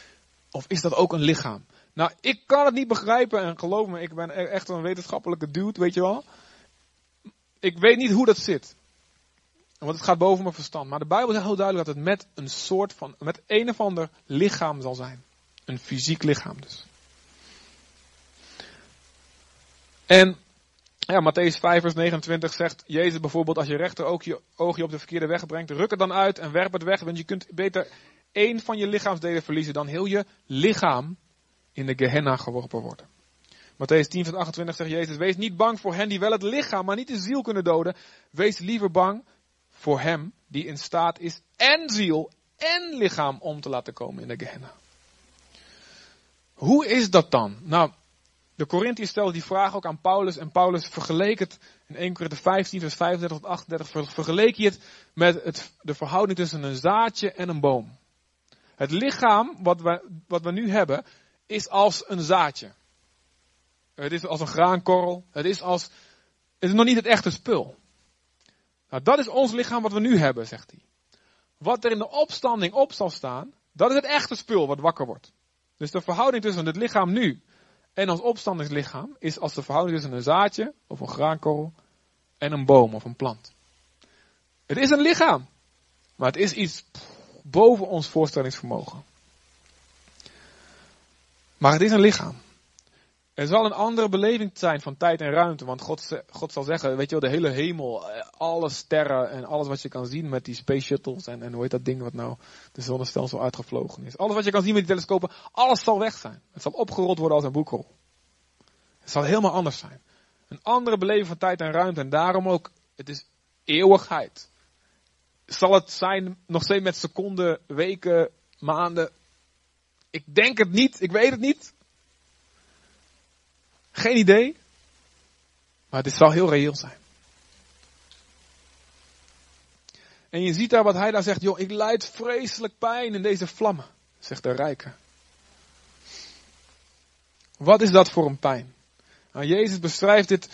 Of is dat ook een lichaam? Nou, ik kan het niet begrijpen en geloof me, ik ben e- echt een wetenschappelijke dude, weet je wel. Ik weet niet hoe dat zit. Want het gaat boven mijn verstand. Maar de Bijbel zegt heel duidelijk dat het met een soort van, met een of ander lichaam zal zijn. Een fysiek lichaam dus. En ja, Matthäus 5 vers 29 zegt Jezus bijvoorbeeld als je rechter ook je oogje op de verkeerde weg brengt, ruk het dan uit en werp het weg. Want je kunt beter één van je lichaamsdelen verliezen dan heel je lichaam in de Gehenna geworpen worden. Matthäus 10 vers 28 zegt Jezus, wees niet bang voor hen die wel het lichaam, maar niet de ziel kunnen doden. Wees liever bang voor hem die in staat is en ziel en lichaam om te laten komen in de Gehenna. Hoe is dat dan? Nou, de Corinthiërs stelden die vraag ook aan Paulus en Paulus vergeleek het in 1 Korinther 15 vers 35 tot 38 vergeleek hij het met het, de verhouding tussen een zaadje en een boom. Het lichaam wat we, wat we nu hebben is als een zaadje. Het is als een graankorrel. Het is als, het is nog niet het echte spul. Nou, dat is ons lichaam wat we nu hebben, zegt hij. Wat er in de opstanding op zal staan, dat is het echte spul wat wakker wordt. Dus de verhouding tussen het lichaam nu en ons opstandingslichaam is als de verhouding tussen een zaadje of een graankorrel en een boom of een plant. Het is een lichaam, maar het is iets boven ons voorstellingsvermogen. Maar het is een lichaam. Er zal een andere beleving zijn van tijd en ruimte. Want God, God zal zeggen, weet je wel, de hele hemel, eh, alle sterren en alles wat je kan zien met die space shuttles en, en hoe heet dat ding wat nou de zonnestelsel uitgevlogen is. Alles wat je kan zien met die telescopen, alles zal weg zijn. Het zal opgerold worden als een boekrol. Het zal helemaal anders zijn. Een andere beleving van tijd en ruimte en daarom ook, het is eeuwigheid. Zal het zijn nog steeds met seconden, weken, maanden? Ik denk het niet, ik weet het niet. Geen idee. Maar het zal heel reëel zijn. En je ziet daar wat hij daar zegt. Joh, ik leid vreselijk pijn in deze vlammen. Zegt de rijke. Wat is dat voor een pijn? Nou, Jezus beschrijft dit.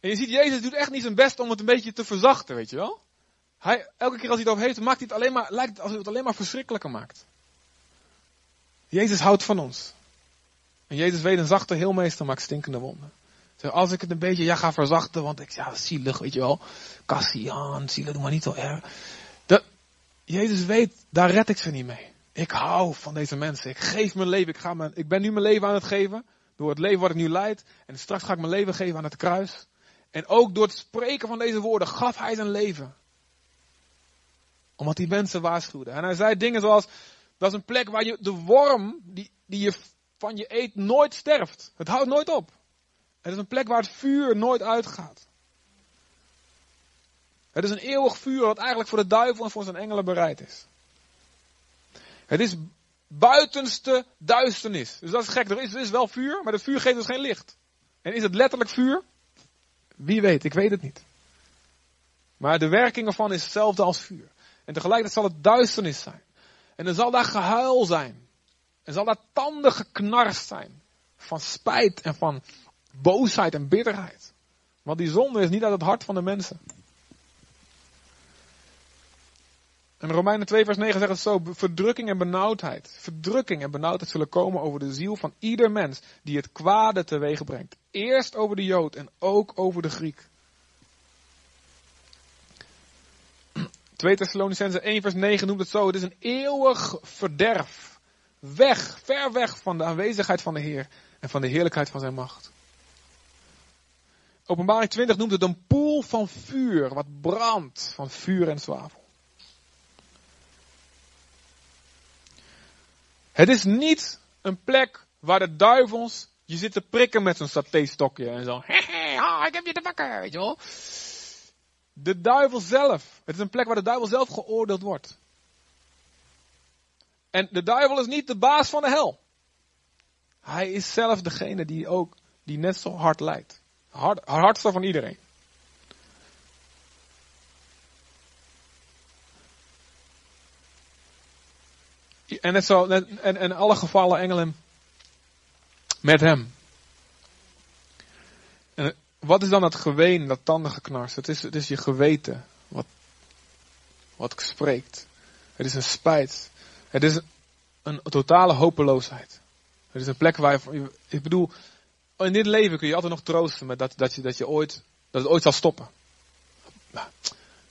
En je ziet, Jezus doet echt niet zijn best om het een beetje te verzachten, weet je wel. Hij, elke keer als hij het over heeft, maakt hij het alleen maar, lijkt het alsof hij het alleen maar verschrikkelijker maakt. Jezus houdt van ons. En Jezus weet een zachte heelmeester maakt stinkende wonden. Als ik het een beetje ja, ga verzachten, want ik ja, zielig, weet je wel. Cassian, zielig, doe maar niet zo erg. Jezus weet, daar red ik ze niet mee. Ik hou van deze mensen. Ik geef mijn leven. Ik, ga mijn, ik ben nu mijn leven aan het geven. Door het leven wat ik nu leid. En straks ga ik mijn leven geven aan het kruis. En ook door het spreken van deze woorden gaf hij zijn leven. Omdat hij mensen waarschuwde. En hij zei dingen zoals, dat is een plek waar je de worm, die, die je van je eet nooit sterft. Het houdt nooit op. Het is een plek waar het vuur nooit uitgaat. Het is een eeuwig vuur wat eigenlijk voor de duivel en voor zijn engelen bereid is. Het is buitenste duisternis. Dus dat is gek. Er is, er is wel vuur, maar het vuur geeft dus geen licht. En is het letterlijk vuur? Wie weet, ik weet het niet. Maar de werking ervan is hetzelfde als vuur. En tegelijkertijd zal het duisternis zijn. En er zal daar gehuil zijn. En zal daar tanden geknarst zijn. Van spijt en van boosheid en bitterheid. Want die zonde is niet uit het hart van de mensen. En Romeinen 2 vers 9 zegt het zo, verdrukking en benauwdheid. Verdrukking en benauwdheid zullen komen over de ziel van ieder mens die het kwade teweeg brengt. Eerst over de Jood en ook over de Griek. 2 Thessalonicense 1 vers 9 noemt het zo. Het is een eeuwig verderf. Weg, ver weg van de aanwezigheid van de Heer en van de heerlijkheid van zijn macht. Openbaring 20 noemt het een poel van vuur, wat brandt van vuur en zwavel. Het is niet een plek waar de duivels je zit te prikken met zo'n satéstokje en zo. Hehe, ah, ik heb je te pakken, weet je wel. De duivel zelf. Het is een plek waar de duivel zelf geoordeeld wordt. En de duivel is niet de baas van de hel. Hij is zelf degene die ook, die net zo hard lijdt. Hard, hardste van iedereen. En, net zo, en, alle gevallen engelen met hem. En wat is dan dat geween, dat tandengeknars? Het is, het is je geweten wat, wat spreekt. Het is een spijt. Het is een totale hopeloosheid. Het is een plek waar je, ik bedoel, in dit leven kun je altijd nog troosten met dat, dat, je, dat, je ooit, dat het ooit zal stoppen.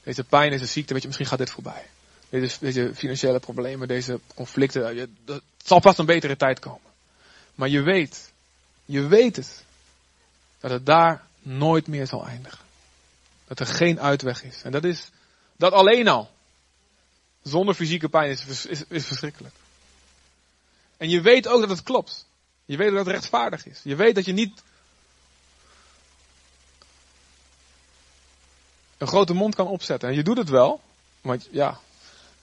Deze pijn, deze ziekte, weet je, misschien gaat dit voorbij. Deze, deze financiële problemen, deze conflicten, het zal pas een betere tijd komen. Maar je weet, je weet het, dat het daar nooit meer zal eindigen. Dat er geen uitweg is. En dat is, dat alleen al, zonder fysieke pijn is, is, is verschrikkelijk. En je weet ook dat het klopt. Je weet dat het rechtvaardig is. Je weet dat je niet een grote mond kan opzetten. En je doet het wel, maar ja,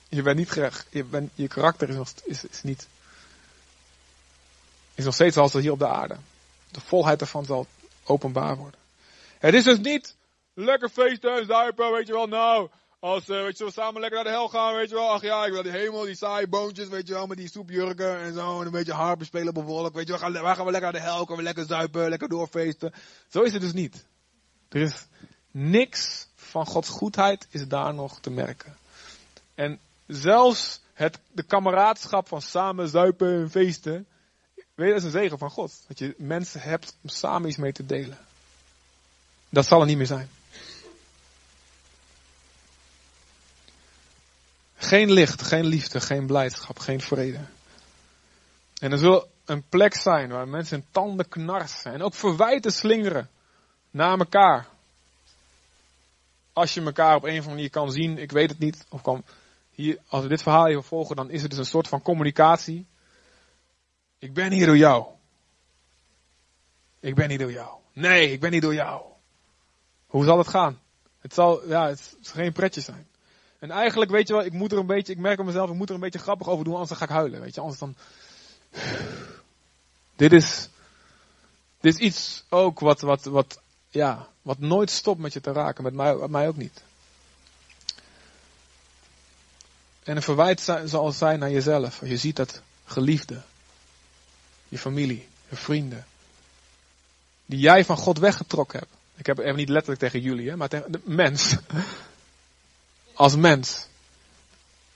je bent niet gerecht. Je, bent, je karakter is, nog, is, niet. Is nog steeds als hier op de aarde. De volheid ervan zal openbaar worden. Het is dus niet lekker feesten en zuipen, weet je wel. Nou, als je wel, samen lekker naar de hel gaan, weet je wel. Ach ja, ik wil die hemel, die saaie boontjes, weet je wel, met die soepjurken en zo. En een beetje harpen spelen bijvoorbeeld. Weet je wel, waar gaan we lekker naar de hel, kunnen we lekker zuipen, lekker doorfeesten. Zo is het dus niet. Er is niks van Gods goedheid is daar nog te merken. En zelfs het, de kameraadschap van samen zuipen en feesten, weet je, dat is een zegen van God. Dat je mensen hebt om samen iets mee te delen. Dat zal er niet meer zijn. Geen licht, geen liefde, geen blijdschap, geen vrede. En er zal een plek zijn waar mensen tanden knarsen en ook verwijten slingeren naar elkaar. Als je elkaar op een of andere manier kan zien, ik weet het niet, of kan, hier, als we dit verhaal even volgen, dan is het dus een soort van communicatie. Ik ben hier door jou. Ik ben hier door jou. Nee, ik ben hier door jou. Hoe zal het gaan? Het zal, ja, het zal geen pretje zijn. En eigenlijk, weet je wel, ik moet er een beetje, ik merk aan mezelf, ik moet er een beetje grappig over doen, anders ga ik huilen, weet je. Anders dan, dit is, dit is iets ook wat, wat, wat, ja, wat nooit stopt met je te raken, met mij, mij ook niet. En een verwijt zal zijn naar jezelf. Je ziet dat geliefde, je familie, je vrienden, die jij van God weggetrokken hebt. Ik heb even niet letterlijk tegen jullie, hè, maar tegen de mens. Als mens.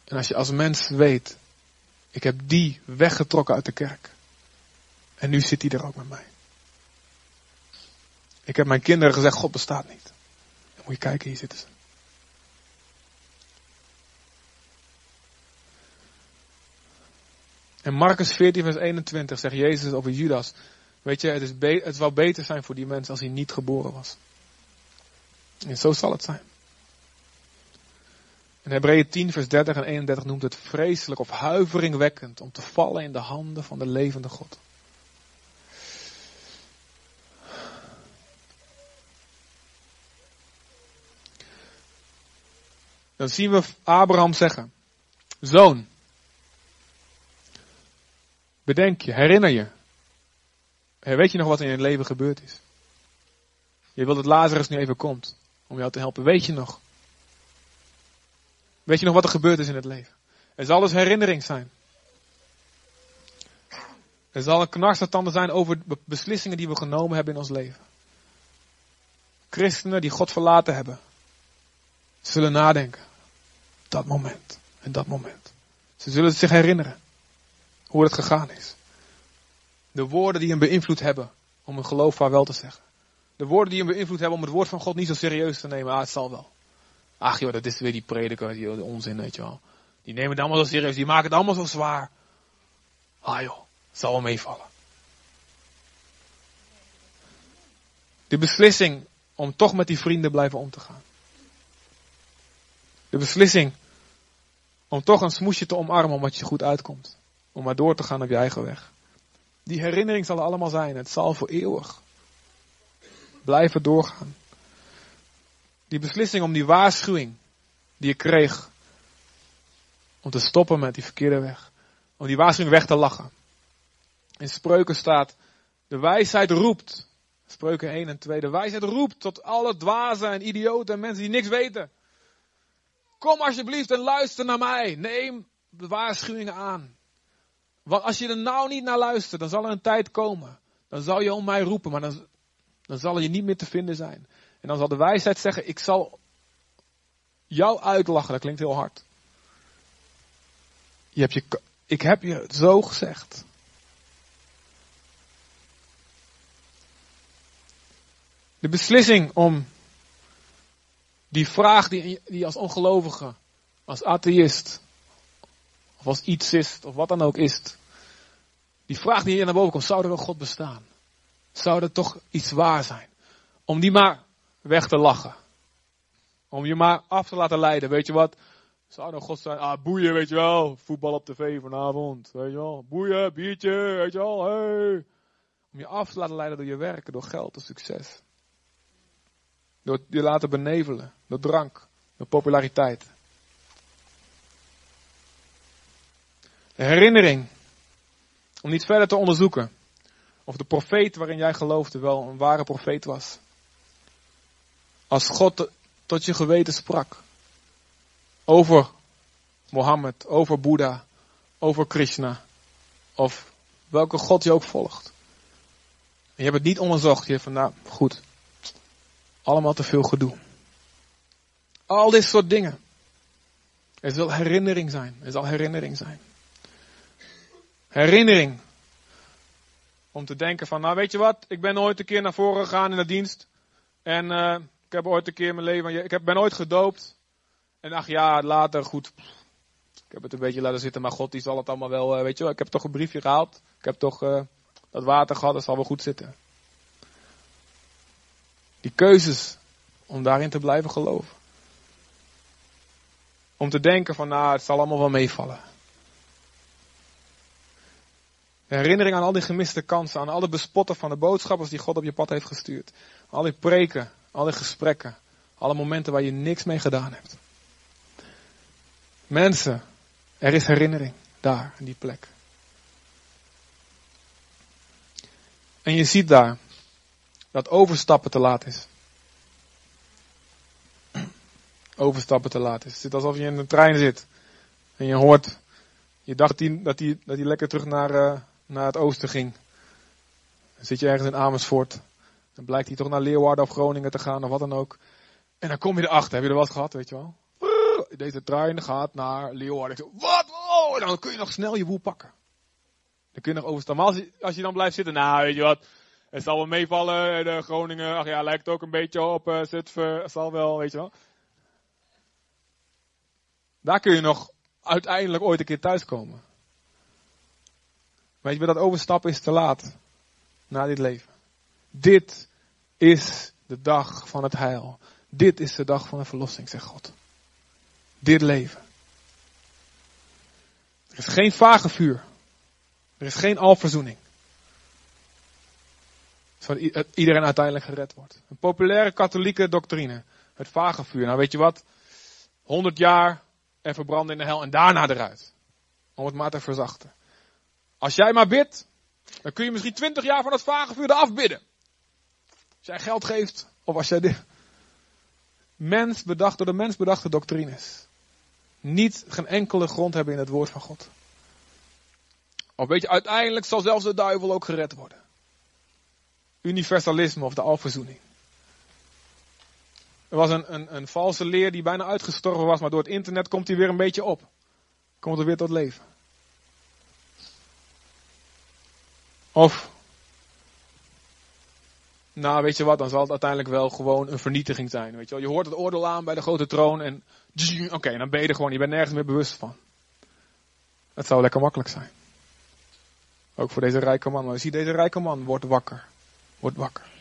En als je als mens weet, ik heb die weggetrokken uit de kerk. En nu zit hij er ook met mij. Ik heb mijn kinderen gezegd, God bestaat niet. Dan moet je kijken, hier zitten ze. En Marcus 14, vers 21 zegt Jezus over Judas. Weet je, het, is het zou beter zijn voor die mens als hij niet geboren was. En zo zal het zijn. En Hebreeën 10, vers 30 en 31 noemt het vreselijk of huiveringwekkend om te vallen in de handen van de levende God. Dan zien we Abraham zeggen: Zoon, bedenk je, herinner je. Weet je nog wat in je leven gebeurd is? Je wilt dat Lazarus nu even komt om jou te helpen. Weet je nog? Weet je nog wat er gebeurd is in het leven? Er zal dus herinnering zijn. Er zal een knarsetanden zijn over beslissingen die we genomen hebben in ons leven. Christenen die God verlaten hebben, zullen nadenken. Dat moment en dat moment. Ze zullen zich herinneren hoe het gegaan is. De woorden die hem beïnvloed hebben om een geloof vaarwel te zeggen. De woorden die hem beïnvloed hebben om het woord van God niet zo serieus te nemen. Ah, het zal wel. Ach joh, dat is weer die prediker, die, onzin, weet je wel. Die nemen het allemaal zo serieus, die maken het allemaal zo zwaar. Ah joh, zal wel meevallen. De beslissing om toch met die vrienden blijven om te gaan. De beslissing om toch een smoesje te omarmen omdat je goed uitkomt. Om maar door te gaan op je eigen weg. Die herinnering zal er allemaal zijn. Het zal voor eeuwig blijven doorgaan. Die beslissing om die waarschuwing die je kreeg. Om te stoppen met die verkeerde weg. Om die waarschuwing weg te lachen. In spreuken staat, de wijsheid roept. Spreuken 1 en 2. De wijsheid roept tot alle dwazen en idioten en mensen die niks weten. Kom alsjeblieft en luister naar mij. Neem de waarschuwingen aan. Want als je er nou niet naar luistert, dan zal er een tijd komen. Dan zal je om mij roepen, maar dan, dan zal je niet meer te vinden zijn. En dan zal de wijsheid zeggen, ik zal jou uitlachen. Dat klinkt heel hard. Je hebt je, ik heb je zo gezegd. De beslissing om die vraag die, die als ongelovige, als atheïst, of als ietsist, of wat dan ook is. Die vraag die hier naar boven komt, zou er een God bestaan? Zou er toch iets waar zijn? Om die maar weg te lachen. Om je maar af te laten leiden. Weet je wat? Zou een God zijn? Ah, boeien, weet je wel. Voetbal op tv vanavond. Weet je wel. Boeien, biertje, weet je wel. Hey. Om je af te laten leiden door je werken, door geld, door succes. Door je laten benevelen. Door drank. Door populariteit. De herinnering. Om niet verder te onderzoeken. Of de profeet waarin jij geloofde wel een ware profeet was. Als God tot je geweten sprak. Over Mohammed, over Boeddha, over Krishna. Of welke God je ook volgt. Je hebt het niet onderzocht. Je hebt van, nou goed. Allemaal te veel gedoe. Al dit soort dingen. Er zal herinnering zijn. Er zal herinnering zijn. Herinnering. Om te denken van, nou weet je wat, ik ben ooit een keer naar voren gegaan in de dienst. En ik heb ooit een keer in mijn leven, ik ben ooit gedoopt. En ach ja, later, goed. Ik heb het een beetje laten zitten, maar God die zal het allemaal wel, uh, weet je wel. Ik heb toch een briefje gehaald. Ik heb toch uh, dat water gehad, dat zal wel goed zitten. Die keuzes om daarin te blijven geloven. Om te denken van, nou, het zal allemaal wel meevallen. Herinnering aan al die gemiste kansen, aan alle bespotten van de boodschappers die God op je pad heeft gestuurd. Al die preken, al die gesprekken, alle momenten waar je niks mee gedaan hebt. Mensen, er is herinnering daar, in die plek. En je ziet daar dat overstappen te laat is. Overstappen te laat is. Het zit alsof je in een trein zit. En je hoort, je dacht die, dat hij dat die lekker terug naar, uh, naar het oosten ging. Dan zit je ergens in Amersfoort. Dan blijkt hij toch naar Leeuwarden of Groningen te gaan of wat dan ook. En dan kom je erachter. Heb je er wat gehad, weet je wel? Deze trein gaat naar Leeuwarden. Wat? Oh, dan kun je nog snel je boel pakken. Dan kun je nog overstaan. Maar als je, als je dan blijft zitten, nou weet je wat. Het zal wel meevallen. De Groningen, ach ja, lijkt ook een beetje op uh, Zutphen. Het zal wel, weet je wel. Daar kun je nog uiteindelijk ooit een keer thuiskomen. Weet je, dat overstappen is te laat. Na dit leven. Dit is de dag van het heil. Dit is de dag van de verlossing, zegt God. Dit leven. Er is geen vage vuur. Er is geen alverzoening. Zodat iedereen uiteindelijk gered wordt. Een populaire katholieke doctrine. Het vage vuur. Nou weet je wat? 100 jaar en verbranden in de hel en daarna eruit. Om het maar te verzachten. Als jij maar bidt, dan kun je misschien 20 jaar van het vage vuur eraf bidden. Als jij geld geeft, of als jij dit. Mens bedacht, door de mens bedachte doctrines. Niet geen enkele grond hebben in het woord van God. Of weet je, uiteindelijk zal zelfs de duivel ook gered worden. Universalisme of de alverzoening. Er was een, een, een valse leer die bijna uitgestorven was, maar door het internet komt hij weer een beetje op. Komt er weer tot leven. Of nou weet je wat, dan zal het uiteindelijk wel gewoon een vernietiging zijn. Weet je, wel. je hoort het oordeel aan bij de grote troon en oké, dan ben je er gewoon, je bent nergens meer bewust van. Het zou lekker makkelijk zijn. Ook voor deze rijke man. Maar zie, deze rijke man wordt wakker. Wordt wakker.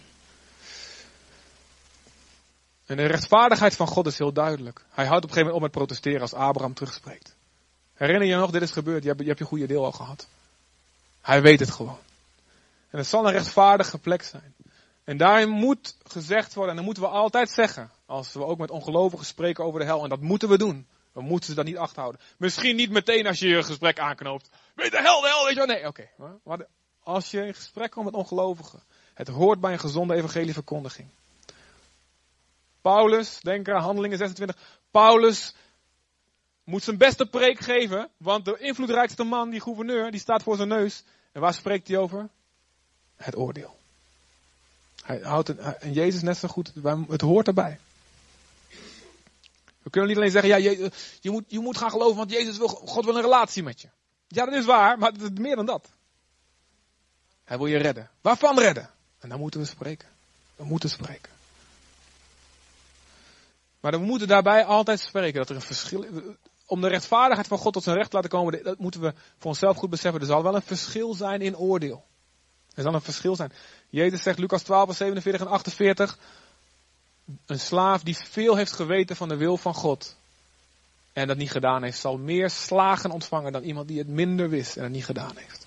En de rechtvaardigheid van God is heel duidelijk. Hij houdt op een gegeven moment op met protesteren als Abraham terugspreekt. Herinner je nog, dit is gebeurd, je hebt je, hebt je goede deel al gehad. Hij weet het gewoon. En het zal een rechtvaardige plek zijn. En daarin moet gezegd worden, en dat moeten we altijd zeggen, als we ook met ongelovigen spreken over de hel, en dat moeten we doen. We moeten ze dat niet achterhouden. Misschien niet meteen als je je gesprek aanknoopt. Weet de hel, de hel, weet je wel. Nee, oké. Maar als je in gesprek komt met ongelovigen. Het hoort bij een gezonde evangelieverkondiging. Paulus, denk aan handelingen 26. Paulus moet zijn beste preek geven. Want de invloedrijkste man, die gouverneur, die staat voor zijn neus. En waar spreekt hij over? Het oordeel. Hij houdt het, en Jezus net zo goed. Het hoort erbij. We kunnen niet alleen zeggen, ja, je, je, moet, je moet gaan geloven, want Jezus wil, God wil een relatie met je. Ja, dat is waar, maar het is meer dan dat. Hij wil je redden. Waarvan redden? En dan moeten we spreken. We moeten spreken. Maar we moeten daarbij altijd spreken dat er een verschil Om de rechtvaardigheid van God tot zijn recht te laten komen, dat moeten we voor onszelf goed beseffen. Er zal wel een verschil zijn in oordeel. Er zal een verschil zijn. Jezus zegt, Lucas 12, 47 en 48 een slaaf die veel heeft geweten van de wil van God en dat niet gedaan heeft, zal meer slagen ontvangen dan iemand die het minder wist en het niet gedaan heeft.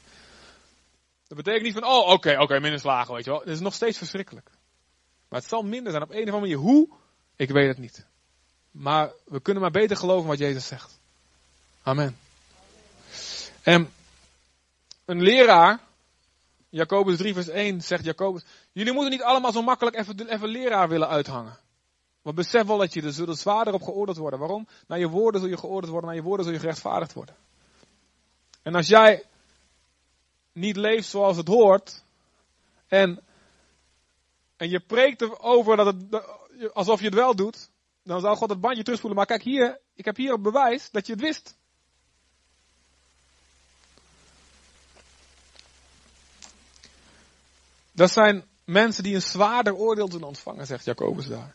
Dat betekent niet van, oh oké, oké, minder slagen, weet je wel. Het is nog steeds verschrikkelijk. Maar het zal minder zijn op een of andere manier. Hoe? Ik weet het niet. Maar we kunnen maar beter geloven wat Jezus zegt. Amen. En een leraar Jacobus 3 vers 1 zegt Jacobus, jullie moeten niet allemaal zo makkelijk even, even leraar willen uithangen. Want besef wel dat je er zwaarder op geoordeeld worden. Waarom? Naar je woorden zul je geoordeeld worden, naar je woorden zul je gerechtvaardigd worden. En als jij niet leeft zoals het hoort, en, en je preekt erover dat het, alsof je het wel doet, dan zal God het bandje terugspoelen. Maar kijk hier, ik heb hier bewijs dat je het wist. Dat zijn mensen die een zwaarder oordeel zullen ontvangen, zegt Jacobus daar.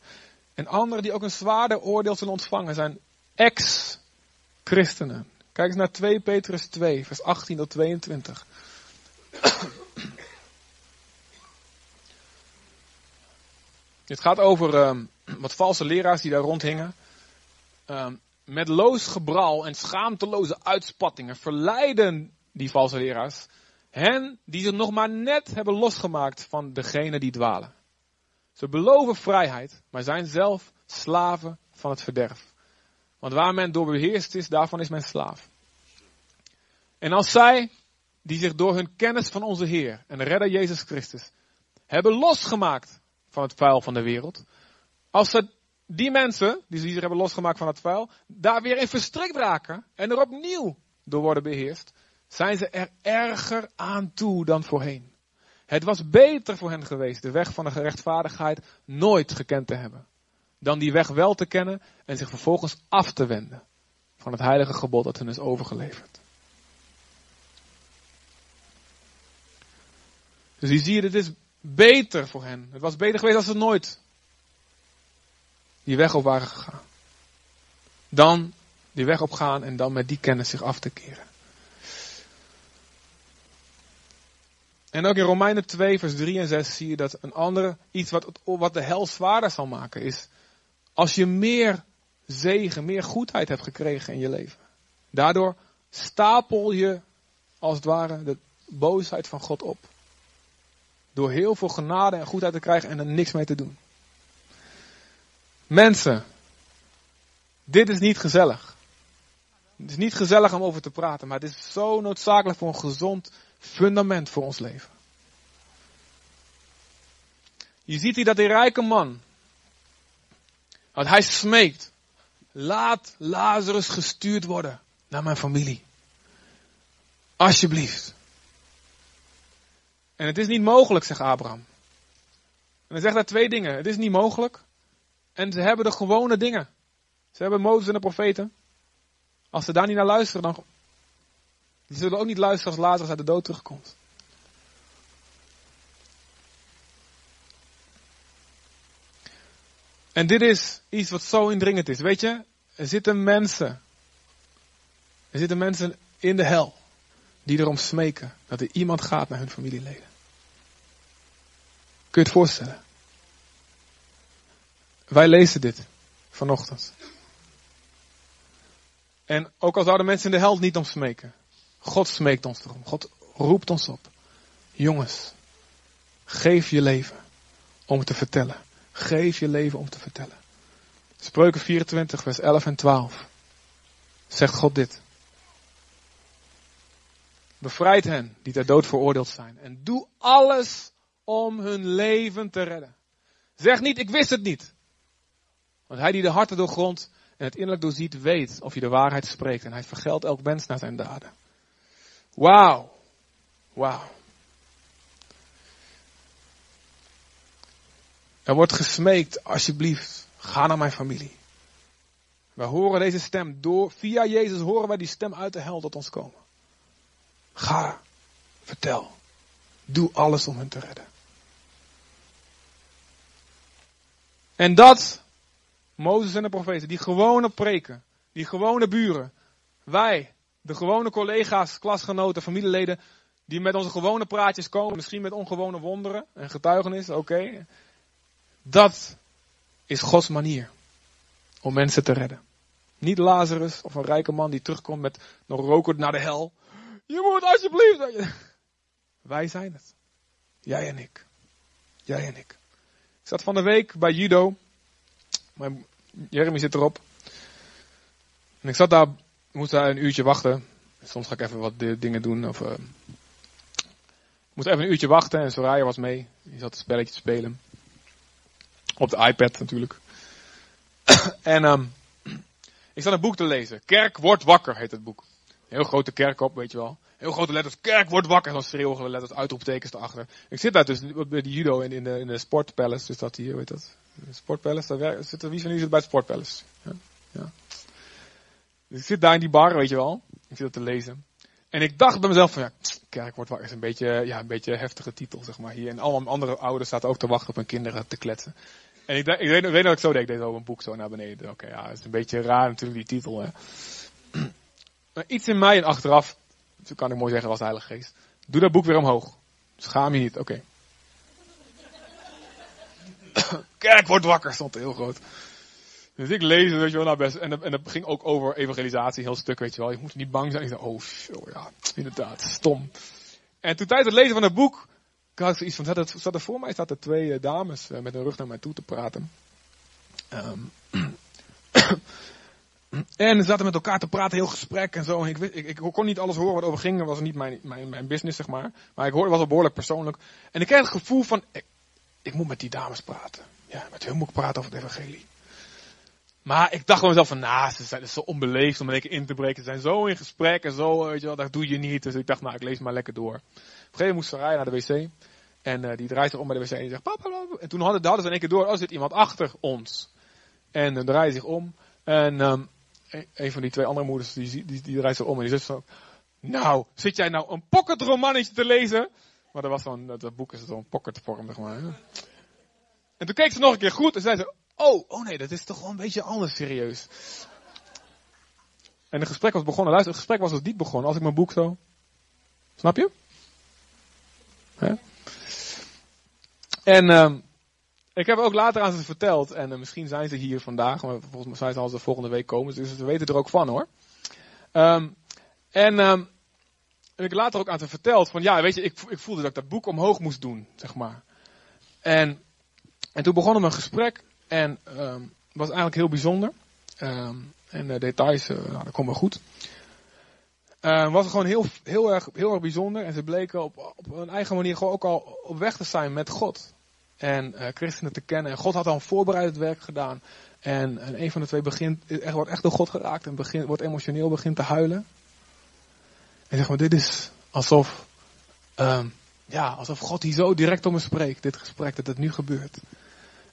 En anderen die ook een zwaarder oordeel zullen ontvangen zijn ex-christenen. Kijk eens naar 2 Petrus 2, vers 18 tot 22. Het gaat over um, wat valse leraars die daar rondhingen. Um, met loos gebral en schaamteloze uitspattingen verleiden die valse leraars Hen die zich nog maar net hebben losgemaakt van degene die dwalen. Ze beloven vrijheid, maar zijn zelf slaven van het verderf. Want waar men door beheerst is, daarvan is men slaaf. En als zij, die zich door hun kennis van onze Heer en de redder Jezus Christus hebben losgemaakt van het vuil van de wereld, als ze die mensen, die zich hebben losgemaakt van het vuil, daar weer in verstrikt raken en er opnieuw door worden beheerst, zijn ze er erger aan toe dan voorheen. Het was beter voor hen geweest de weg van de gerechtvaardigheid nooit gekend te hebben, dan die weg wel te kennen en zich vervolgens af te wenden van het heilige gebod dat hen is overgeleverd. Dus hier zie je, het is beter voor hen. Het was beter geweest als ze nooit die weg op waren gegaan. Dan die weg op gaan en dan met die kennis zich af te keren. En ook in Romeinen 2, vers 3 en 6 zie je dat een andere, iets wat, wat de hel zwaarder zal maken, is als je meer zegen, meer goedheid hebt gekregen in je leven. Daardoor stapel je, als het ware, de boosheid van God op. Door heel veel genade en goedheid te krijgen en er niks mee te doen. Mensen, dit is niet gezellig. Het is niet gezellig om over te praten, maar het is zo noodzakelijk voor een gezond fundament voor ons leven. Je ziet hier dat die rijke man, want hij smeekt, laat Lazarus gestuurd worden naar mijn familie. Alsjeblieft. En het is niet mogelijk, zegt Abraham. En hij zegt daar twee dingen. Het is niet mogelijk. En ze hebben de gewone dingen. Ze hebben Mozes en de profeten. Als ze daar niet naar luisteren, dan die zullen ook niet luisteren als Lazarus uit de dood terugkomt. En dit is iets wat zo indringend is. Weet je, er zitten mensen. Er zitten mensen in de hel. Die erom smeken dat er iemand gaat naar hun familieleden. Kun je het voorstellen? Wij lezen dit vanochtend. En ook al zouden mensen in de hel niet om smeken. God smeekt ons erom. God roept ons op. Jongens, geef je leven om te vertellen. Geef je leven om te vertellen. Spreuken 24, vers 11 en 12. Zegt God dit. Bevrijd hen die ter dood veroordeeld zijn. En doe alles om hun leven te redden. Zeg niet, ik wist het niet. Want hij die de harten doorgrondt en het innerlijk doorziet, weet of je de waarheid spreekt. En hij vergeldt elk mens naar zijn daden. Wauw. Wauw. Er wordt gesmeekt, alsjeblieft, ga naar mijn familie. We horen deze stem door, via Jezus horen wij die stem uit de hel tot ons komen. Ga, vertel, doe alles om hen te redden. En dat, Mozes en de profeten, die gewone preken, die gewone buren, wij, de gewone collega's, klasgenoten, familieleden, die met onze gewone praatjes komen, misschien met ongewone wonderen en getuigenis, oké. Dat is Gods manier om mensen te redden. Niet Lazarus of een rijke man die terugkomt met nog roken naar de hel. Je moet alsjeblieft. Wij zijn het. Jij en ik. Jij en ik. Ik zat van de week bij judo. Mijn Jeremy zit erop. En ik zat daar, moest daar een uurtje wachten. Soms ga ik even wat dingen doen. Of, uh, ik moest even een uurtje wachten en Soraya was mee. Die zat een spelletje te spelen. Op de iPad natuurlijk. en um, ik zat een boek te lezen. Kerk wordt wakker heet het boek. Heel grote kerk op, weet je wel. Heel grote letters. Kerk wordt wakker. Dan schreeuwige letters, uitroeptekens erachter. Ik zit daar dus bij de judo in, in de, in sportpalace. Dus dat hier, weet dat? Sportpalace. Daar zit er, wie van jullie zit bij het sportpalace? Ja? Ik zit daar in die bar, weet je wel. Ik zit dat te lezen. En ik dacht bij mezelf van ja, kerk wordt wakker is een beetje, ja, een beetje heftige titel, zeg maar hier. En allemaal andere ouders zaten ook te wachten op hun kinderen te kletsen. En ik, ik, weet, ik weet dat ik zo deed, ik deed een boek zo naar beneden. Oké, ja, het is een beetje raar natuurlijk die titel. Hè. Maar iets in mij en achteraf, zo kan ik mooi zeggen, was de Heilige Geest. Doe dat boek weer omhoog. Schaam je niet, oké. Kerk wordt wakker, stond heel groot. Dus ik lees weet je wel, nou best. En, en dat ging ook over evangelisatie, heel stuk, weet je wel. Je moet niet bang zijn. Ik dacht, oh, ja, inderdaad, stom. En toen tijdens het lezen van het boek, had ik zoiets van, zat, er voor mij zaten twee uh, dames uh, met hun rug naar mij toe te praten. Um, en ze zaten met elkaar te praten, heel gesprek en zo. En ik, ik, kon niet alles horen wat over ging, dat was niet mijn, mijn, mijn business, zeg maar. Maar ik hoorde, was wel behoorlijk persoonlijk. En ik kreeg het gevoel van, ik, ik moet met die dames praten. Ja, met hun moet ik praten over het evangelie. Maar ik dacht bij mezelf van, nou, ze zijn zo onbeleefd om een keer in te breken. Ze zijn zo in gesprek en zo, weet je wel, dat doe je niet. Dus ik dacht, nou, ik lees maar lekker door. Op een gegeven moment moest Saraya naar de wc. En uh, die draait zich om bij de wc en die zegt, papa. En toen hadden, hadden ze in één keer door, oh, zit iemand achter ons. En dan uh, draait zich om. En um, een van die twee andere moeders, die, die, die draait zich om en die zegt zo, nou, zit jij nou een pocketromannetje te lezen? Maar dat was zo'n, dat, boek is zo'n pocketvorm, zeg maar. En toen keek ze nog een keer goed en zei ze, oh, oh nee, dat is toch wel een beetje anders serieus. En het gesprek was begonnen, luister, het gesprek was dus diep begonnen, als ik mijn boek zo, snap je? En um, ik heb ook later aan ze verteld, en uh, misschien zijn ze hier vandaag, maar volgens mij zijn ze de volgende week komen, dus ze weten er ook van hoor. Um, en heb ik later ook aan ze verteld van, ja, weet je, ik, ik voelde dat ik dat boek omhoog moest doen, zeg maar. En, en toen begonnen we een gesprek, en um, was eigenlijk heel bijzonder. Um, en de details, uh, nou, dat komt goed. Uh, was gewoon heel, heel, erg, heel erg bijzonder. En ze bleken op, op hun eigen manier gewoon ook al op weg te zijn met God. En uh, christenen te kennen. En God had al een voorbereidend werk gedaan. En, en een van de twee begint, echt, wordt echt door God geraakt. En begint, wordt emotioneel, begint te huilen. En zeg maar, dit is alsof, ja, alsof God hier zo direct om me spreekt. Dit gesprek, dat het nu gebeurt.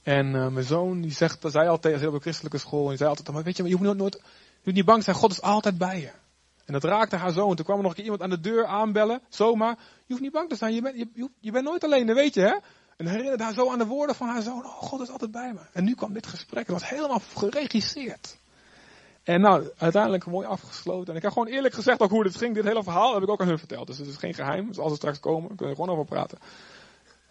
En uh, mijn zoon, die zegt, dat zei altijd, hij op een christelijke school, en die zei altijd, maar weet je, je moet nooit, niet bang zijn, God is altijd bij je. En dat raakte haar zo. En toen kwam er nog een keer iemand aan de deur aanbellen, zomaar. Je hoeft niet bang te zijn, je bent, je, je bent nooit alleen, dat weet je hè. En herinnerde haar zo aan de woorden van haar zoon. Oh, God is altijd bij me. En nu kwam dit gesprek. Het was helemaal geregisseerd. En nou, uiteindelijk mooi afgesloten. En ik heb gewoon eerlijk gezegd ook hoe dit ging. Dit hele verhaal heb ik ook aan hun verteld. Dus het is geen geheim. Dus als ze straks komen, kunnen we er gewoon over praten.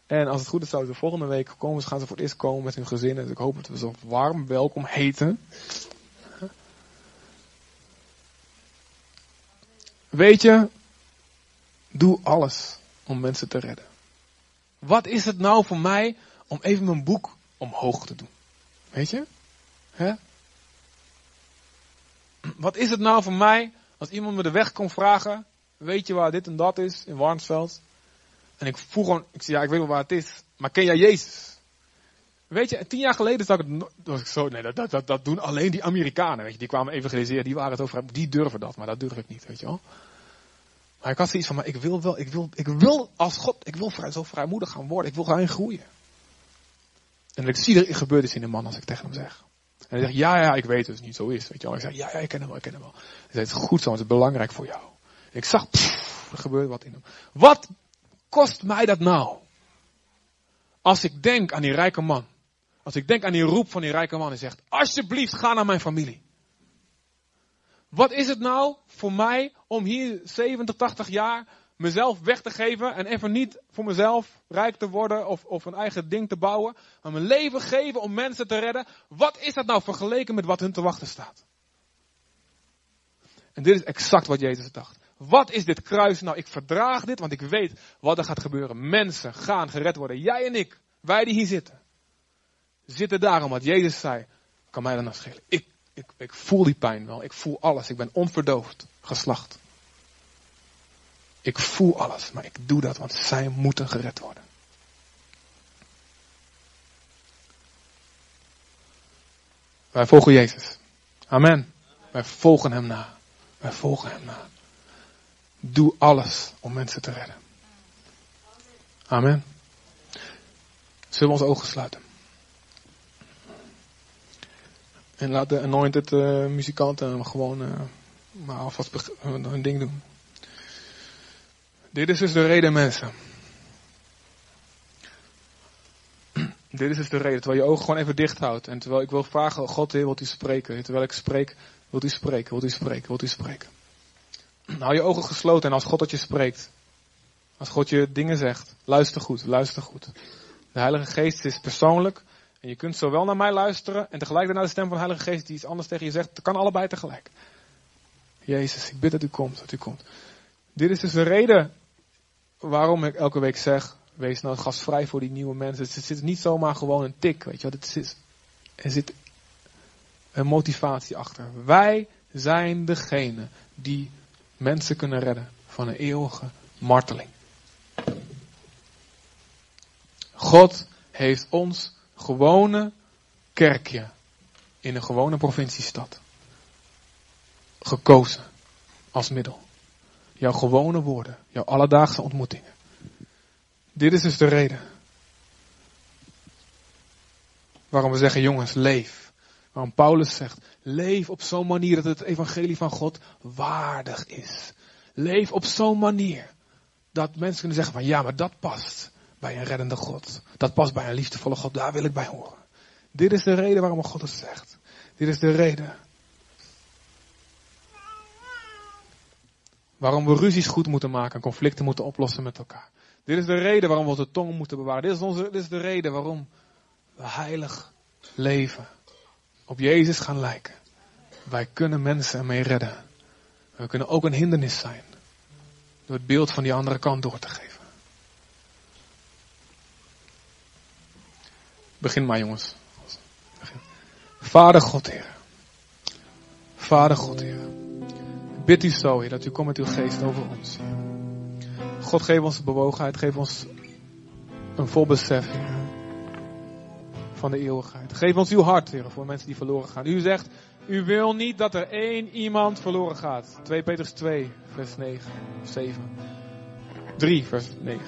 En als het goed is, zouden ze volgende week komen. Ze gaan ze voor het eerst komen met hun gezinnen. Dus ik hoop dat we zo warm welkom heten. Weet je, doe alles om mensen te redden. Wat is het nou voor mij om even mijn boek omhoog te doen? Weet je? Wat is het nou voor mij als iemand me de weg komt vragen? Weet je waar dit en dat is in Warnsveld? En ik voel gewoon, ik zeg ja, ik weet wel waar het is. Maar ken jij Jezus? Weet je, tien jaar geleden zag ik, was ik zo, nee, dat, dat, dat doen alleen die Amerikanen, weet je. Die kwamen evangeliseren, die waren het over, die durven dat, maar dat durf ik niet, weet je wel. Maar ik had zoiets van, maar ik wil wel, ik wil, ik wil als God, ik wil vrij, zo vrijmoedig gaan worden. Ik wil gaan groeien. En ik zie er gebeurt iets in de man als ik tegen hem zeg. En hij zegt, ja, ja, ik weet dat het niet zo is. Weet je wel. Ik zeg, ja, ja, ik ken hem wel, ik ken hem wel. Hij zegt, het goed zo, het is belangrijk voor jou. Ik zag, pff, er gebeurt wat in hem. Wat kost mij dat nou? Als ik denk aan die rijke man. Als ik denk aan die roep van die rijke man en zegt, alsjeblieft ga naar mijn familie. Wat is het nou voor mij om hier 70, 80 jaar mezelf weg te geven en even niet voor mezelf rijk te worden of, of een eigen ding te bouwen, maar mijn leven geven om mensen te redden? Wat is dat nou vergeleken met wat hun te wachten staat? En dit is exact wat Jezus dacht. Wat is dit kruis nou? Ik verdraag dit, want ik weet wat er gaat gebeuren. Mensen gaan gered worden. Jij en ik, wij die hier zitten, zitten daarom wat Jezus zei. Kan mij dan nou schelen? Ik ik, ik voel die pijn wel. Ik voel alles. Ik ben onverdoofd geslacht. Ik voel alles, maar ik doe dat, want zij moeten gered worden. Wij volgen Jezus. Amen. Wij volgen Hem na. Wij volgen Hem na. Doe alles om mensen te redden. Amen. Zullen we onze ogen sluiten? En laat de anointed uh, muzikanten gewoon uh, maar alvast hun ding doen. Dit is dus de reden mensen. Dit is dus de reden. Terwijl je ogen gewoon even dicht houdt. En terwijl ik wil vragen, God Heer, wilt u spreken? Terwijl ik spreek, wilt u spreken, wilt u spreken, wilt u spreken? Hou je ogen gesloten en als God dat je spreekt. Als God je dingen zegt. Luister goed, luister goed. De Heilige Geest is persoonlijk. En je kunt zowel naar mij luisteren en tegelijk naar de stem van de Heilige Geest die iets anders tegen je zegt. Het kan allebei tegelijk. Jezus, ik bid dat u komt, dat u komt. Dit is dus de reden waarom ik elke week zeg, wees nou gastvrij voor die nieuwe mensen. Het zit niet zomaar gewoon een tik, weet je wel. Is, er zit een motivatie achter. Wij zijn degene die mensen kunnen redden van een eeuwige marteling. God heeft ons gewone kerkje in een gewone provinciestad gekozen als middel. Jouw gewone woorden, jouw alledaagse ontmoetingen. Dit is dus de reden waarom we zeggen, jongens, leef. Waarom Paulus zegt, leef op zo'n manier dat het evangelie van God waardig is. Leef op zo'n manier dat mensen kunnen zeggen van ja, maar dat past bij een reddende God. Dat past bij een liefdevolle God. Daar wil ik bij horen. Dit is de reden waarom God het zegt. Dit is de reden. Waarom we ruzies goed moeten maken en conflicten moeten oplossen met elkaar. Dit is de reden waarom we onze tong moeten bewaren. Dit is, onze, dit is de reden waarom we heilig leven. Op Jezus gaan lijken. Wij kunnen mensen ermee redden. We kunnen ook een hindernis zijn. Door het beeld van die andere kant door te geven. Begin maar jongens. Begin. Vader God, Heer. Vader God, Heer. Bid u zo, Heer, dat u komt met uw geest over ons. God, geef ons bewogenheid, geef ons een vol besef, Heer, van de eeuwigheid. Geef ons uw hart, Heer, voor mensen die verloren gaan. U zegt, u wil niet dat er één iemand verloren gaat. 2 Petrus 2, vers 9, 7. 3, vers 9.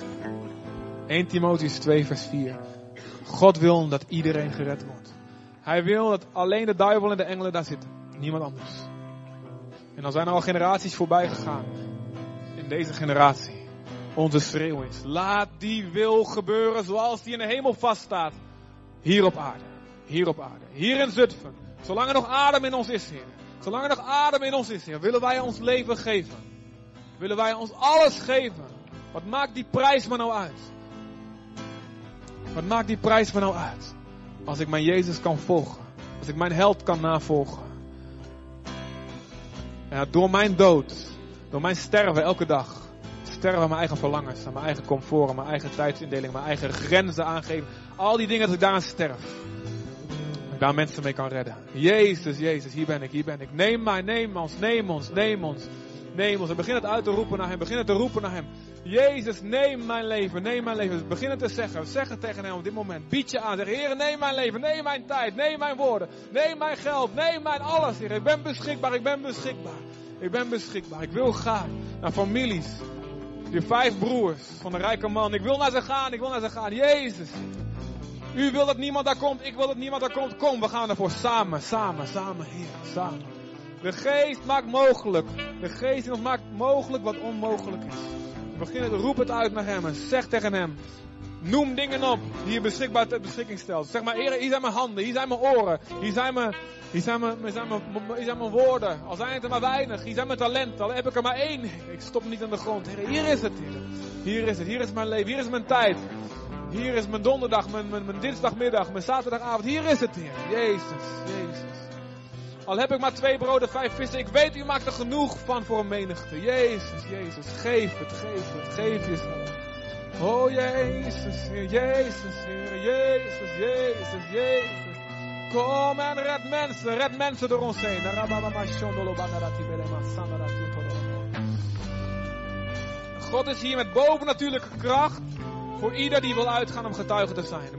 1 Timotheus 2, vers 4. God wil dat iedereen gered wordt. Hij wil dat alleen de duivel en de engelen daar zitten. Niemand anders. En dan zijn er al generaties voorbij gegaan. In deze generatie. onze schreeuw is. Laat die wil gebeuren zoals die in de hemel vaststaat. Hier op aarde. Hier op aarde. Hier in Zutphen. Zolang er nog adem in ons is, Heer. Zolang er nog adem in ons is, Heer, willen wij ons leven geven. Willen wij ons alles geven. Wat maakt die prijs me nou uit? Wat maakt die prijs me nou uit? Als ik mijn Jezus kan volgen. Als ik mijn held kan navolgen. Door mijn dood. Door mijn sterven elke dag. Sterven mijn eigen verlangens. Aan mijn eigen comfort. Mijn eigen tijdsindeling. Mijn eigen grenzen aangeven. Al die dingen dat ik daaraan sterf. Daar mensen mee kan redden. Jezus, Jezus, hier ben ik, hier ben ik. Neem mij, neem ons, neem ons, neem ons. Neem ons. En begin het uit te roepen naar hem. Begin het te roepen naar hem. Jezus, neem mijn leven, neem mijn leven. Begin het te zeggen. Zeg het tegen hem op dit moment. Bied je aan. Zeg, Heer, neem mijn leven, neem mijn tijd, neem mijn woorden. Neem mijn geld, neem mijn alles. Ik ben beschikbaar, ik ben beschikbaar. Ik ben beschikbaar. Ik wil gaan naar families. Die vijf broers van de rijke man. Ik wil naar ze gaan, ik wil naar ze gaan. Jezus. U wil dat niemand daar komt, ik wil dat niemand daar komt. Kom, we gaan ervoor samen, samen, samen, Heer, samen. De geest maakt mogelijk. De geest in ons maakt mogelijk wat onmogelijk is. Begin het, roep het uit naar hem en zeg tegen hem. Noem dingen op die je beschikbaar ter beschikking stelt. Zeg maar, hier zijn mijn handen, hier zijn mijn oren, hier zijn mijn, hier zijn mijn, hier zijn mijn, hier zijn mijn woorden. Al zijn het er maar weinig, hier zijn mijn talenten, al heb ik er maar één. Ik stop niet aan de grond. Heer, hier is het. Hier is het, hier is mijn leven, hier is mijn tijd. Hier is mijn donderdag, mijn, mijn, mijn dinsdagmiddag, mijn zaterdagavond. Hier is het, Heer. Jezus, Jezus. Al heb ik maar twee broden, vijf vissen. Ik weet, u maakt er genoeg van voor een menigte. Jezus, Jezus. Geef het, geef het, geef jezelf. Oh Jezus, Heer, Jezus, Heer, Jezus, Jezus, Jezus. Kom en red mensen, red mensen door ons heen. God is hier met bovennatuurlijke kracht voor ieder die wil uitgaan om getuige te zijn.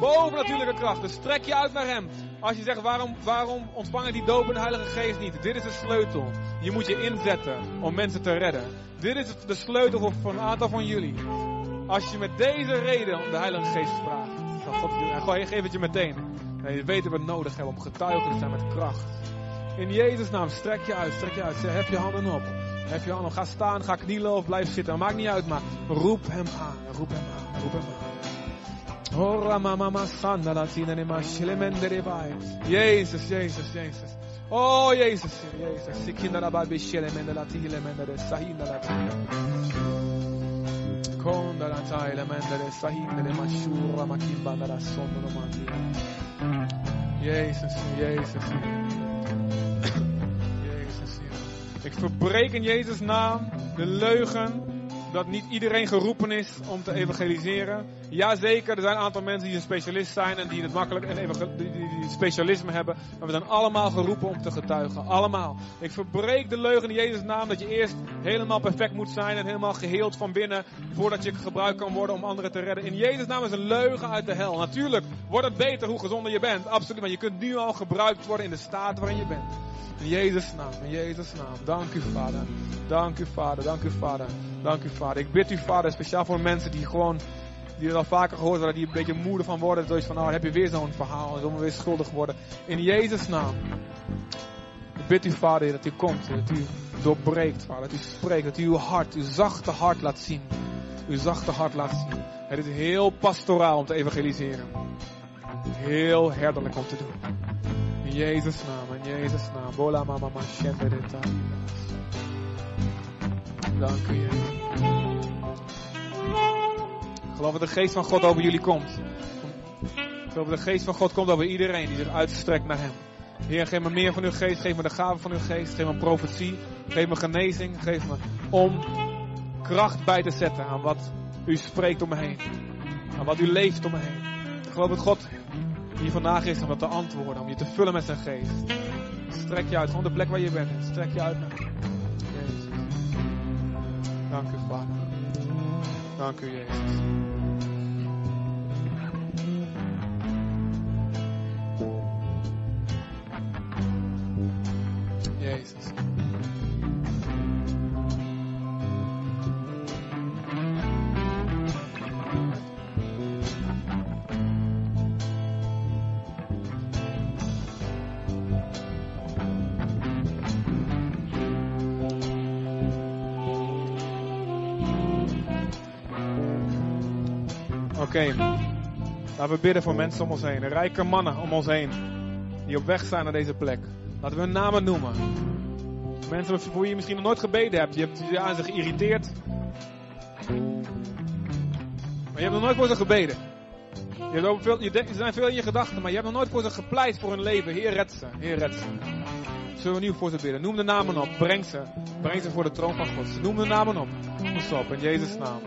Bovennatuurlijke kracht, dus strek je uit naar Hem. Als je zegt, waarom, waarom ontvangen die doop en de Heilige Geest niet? Dit is de sleutel. Je moet je inzetten om mensen te redden. Dit is de sleutel voor een aantal van jullie. Als je met deze reden om de Heilige Geest vraagt, dan God je, gooi, geef het je meteen. En je weet dat we het nodig hebben om getuigen te zijn met kracht. In Jezus' naam, strek je uit, strek je uit. Heb je handen op. Heb je op. Ga staan, ga knielen of blijf zitten. Maakt niet uit, maar roep hem aan. Roep hem aan. Roep hem aan. Ora mama masanda latina ne mashilemendere bai. Jezus, Jezus, Jezus. Oh Jezus, Jezus. Sikinda la bai bishilemende latile mendere sahinda latile. Konda la taile mendere sahindere mashura makimba la sonno no mandi. Jezus, Jezus. Jezus, Ik verbreek in Jezus naam de leugen dat niet iedereen geroepen is om te evangeliseren. Jazeker, er zijn een aantal mensen die een specialist zijn en die het makkelijk en die, die specialisme hebben. Maar we zijn allemaal geroepen om te getuigen. Allemaal. Ik verbreek de leugen in Jezus' naam dat je eerst helemaal perfect moet zijn en helemaal geheeld van binnen voordat je gebruikt kan worden om anderen te redden. In Jezus' naam is een leugen uit de hel. Natuurlijk wordt het beter hoe gezonder je bent. Absoluut. Maar je kunt nu al gebruikt worden in de staat waarin je bent. In Jezus' naam, in Jezus' naam. Dank u, Vader. Dank u, Vader. Dank u, Vader. Dank u, Vader. Ik bid u, Vader, speciaal voor mensen die gewoon, die het al vaker gehoord hebben, die een beetje moede van worden. Zoiets van, nou, heb je weer zo'n verhaal, dan weer schuldig worden. In Jezus' naam. Ik bid u, Vader, dat u komt, dat u doorbreekt, Vader. Dat u spreekt, dat u uw hart, uw zachte hart laat zien. Uw zachte hart laat zien. Het is heel pastoraal om te evangeliseren. Heel herderlijk om te doen. In Jezus' naam, in Jezus' naam. Bola mama ma Dank u. Geloof dat de geest van God over jullie komt. Geloof dat de geest van God komt over iedereen die zich uitstrekt naar Hem. Heer, geef me meer van uw geest. Geef me de gave van uw geest. Geef me profetie. Geef me genezing. Geef me om kracht bij te zetten aan wat u spreekt om me heen. Aan wat u leeft om me heen. Ik geloof dat God hier vandaag is om dat te antwoorden. Om je te vullen met zijn geest. Strek je uit. Gewoon de plek waar je bent. Strek je uit naar Jezus. Dank u, Vader. Dank u, Jezus. Laten we bidden voor mensen om ons heen. Rijke mannen om ons heen. Die op weg zijn naar deze plek. Laten we hun namen noemen. Mensen voor wie je misschien nog nooit gebeden hebt. Je hebt je aan ze geïrriteerd. Maar je hebt nog nooit voor ze gebeden. Je, veel, je, denkt, er zijn veel in je gedachten, maar je hebt nog nooit voor ze gepleit voor hun leven. Heer, red ze. Heer, red ze. Zullen we nu voor ze bidden? Noem de namen op. Breng ze. Breng ze voor de troon van God. Noem de namen op. Noem ze op in Jezus' naam.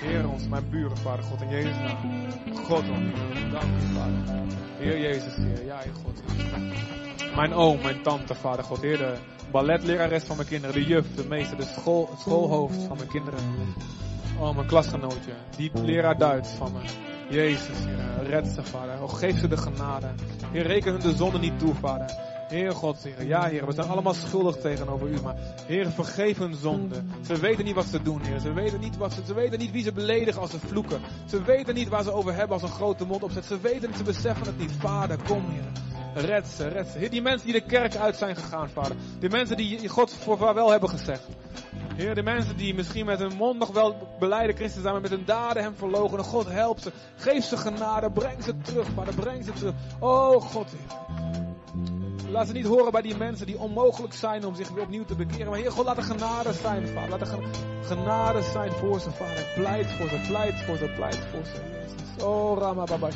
Heer ons, mijn buren, Vader God, in Jezus' naam. God, dank u, Vader. Heer Jezus, Heer. Ja, Heer God. Mijn oom, mijn tante, Vader God. Heer, de balletlerares van mijn kinderen. De juf, de meester, de schoolhoofd van mijn kinderen. Oh, mijn klasgenootje. Die leraar Duits van me. Jezus, Heer. Red ze, Vader. Oh, geef ze de genade. Heer, reken hun de zonde niet toe, Vader. Heer God, Heer. Ja, Heer, we zijn allemaal schuldig tegenover U. Maar Heer, vergeef hun zonde. Ze weten niet wat ze doen, Heer. Ze weten niet, wat ze, ze weten niet wie ze beledigen als ze vloeken. Ze weten niet waar ze over hebben als een grote mond opzet. Ze weten niet, ze beseffen het niet. Vader, kom, Heer. Red ze, red ze. Heer, die mensen die de kerk uit zijn gegaan, Vader. Die mensen die God voor vaarwel hebben gezegd. Heer, de mensen die misschien met hun mond nog wel beleiden christen zijn, maar met hun daden hem verlogen. God, help ze. Geef ze genade. Breng ze terug, Vader. Breng ze terug. Oh, God, Heer. Laat ze niet horen bij die mensen die onmogelijk zijn om zich weer opnieuw te bekeren. Maar Heer God, laat er genade zijn, Vader. Laat er genade zijn voor ze, Vader. Pleit voor ze, pleit voor ze, pleit voor ze. Oh, Rama Baba.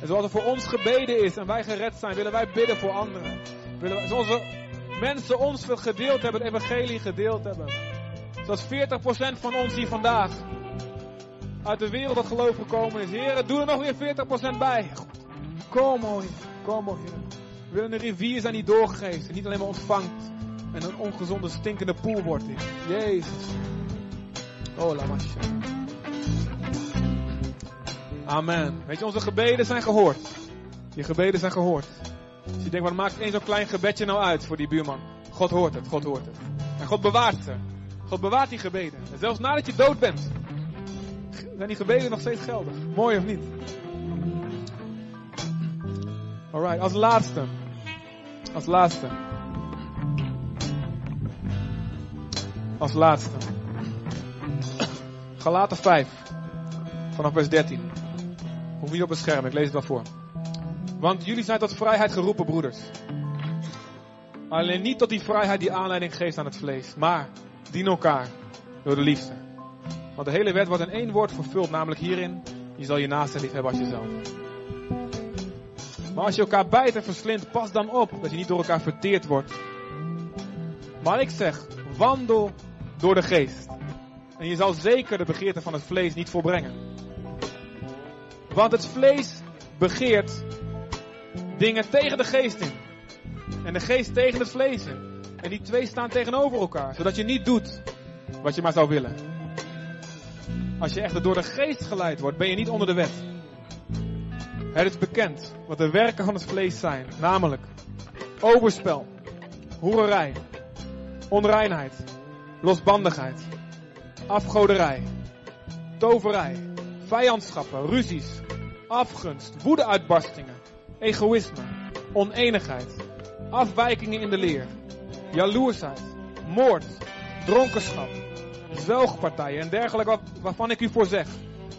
En zoals er voor ons gebeden is en wij gered zijn, willen wij bidden voor anderen. Willen wij, zoals we mensen ons gedeeld hebben, het evangelie gedeeld hebben. Zoals 40% van ons hier vandaag uit de wereld dat geloof gekomen is. Heer, doe er nog weer 40% bij. Kom, Heer. Kom, Heer. We willen een rivier zijn die doorgeeft en niet alleen maar ontvangt. En een ongezonde, stinkende poel wordt. Jezus. Oh, la. Amen. Weet je, onze gebeden zijn gehoord. Je gebeden zijn gehoord. Als je denkt, wat maakt één zo'n klein gebedje nou uit voor die buurman? God hoort het, God hoort het. En God bewaart ze. God bewaart die gebeden. En zelfs nadat je dood bent, zijn die gebeden nog steeds geldig. Mooi of niet? Alright, als laatste. Als laatste. Als laatste. Galaten 5. Vanaf vers 13. Hoef niet op het scherm, ik lees het wel voor. Want jullie zijn tot vrijheid geroepen, broeders. Alleen niet tot die vrijheid die aanleiding geeft aan het vlees. Maar dien elkaar door de liefde. Want de hele wet wordt in één woord vervuld, namelijk hierin. Je zal je naaste lief hebben als jezelf. Maar als je elkaar bijt en verslindt, pas dan op dat je niet door elkaar verteerd wordt. Maar ik zeg, wandel door de geest. En je zal zeker de begeerte van het vlees niet volbrengen. Want het vlees begeert dingen tegen de geest in. En de geest tegen het vlees in. En die twee staan tegenover elkaar. Zodat je niet doet wat je maar zou willen. Als je echter door de geest geleid wordt, ben je niet onder de wet. Het is bekend wat de werken van het vlees zijn. Namelijk overspel, hoererij, onreinheid, losbandigheid, afgoderij, toverij, vijandschappen, ruzies, afgunst, woedeuitbarstingen, egoïsme, oneenigheid, afwijkingen in de leer, jaloersheid, moord, dronkenschap, zwelgpartijen en dergelijke waarvan ik u voor zeg.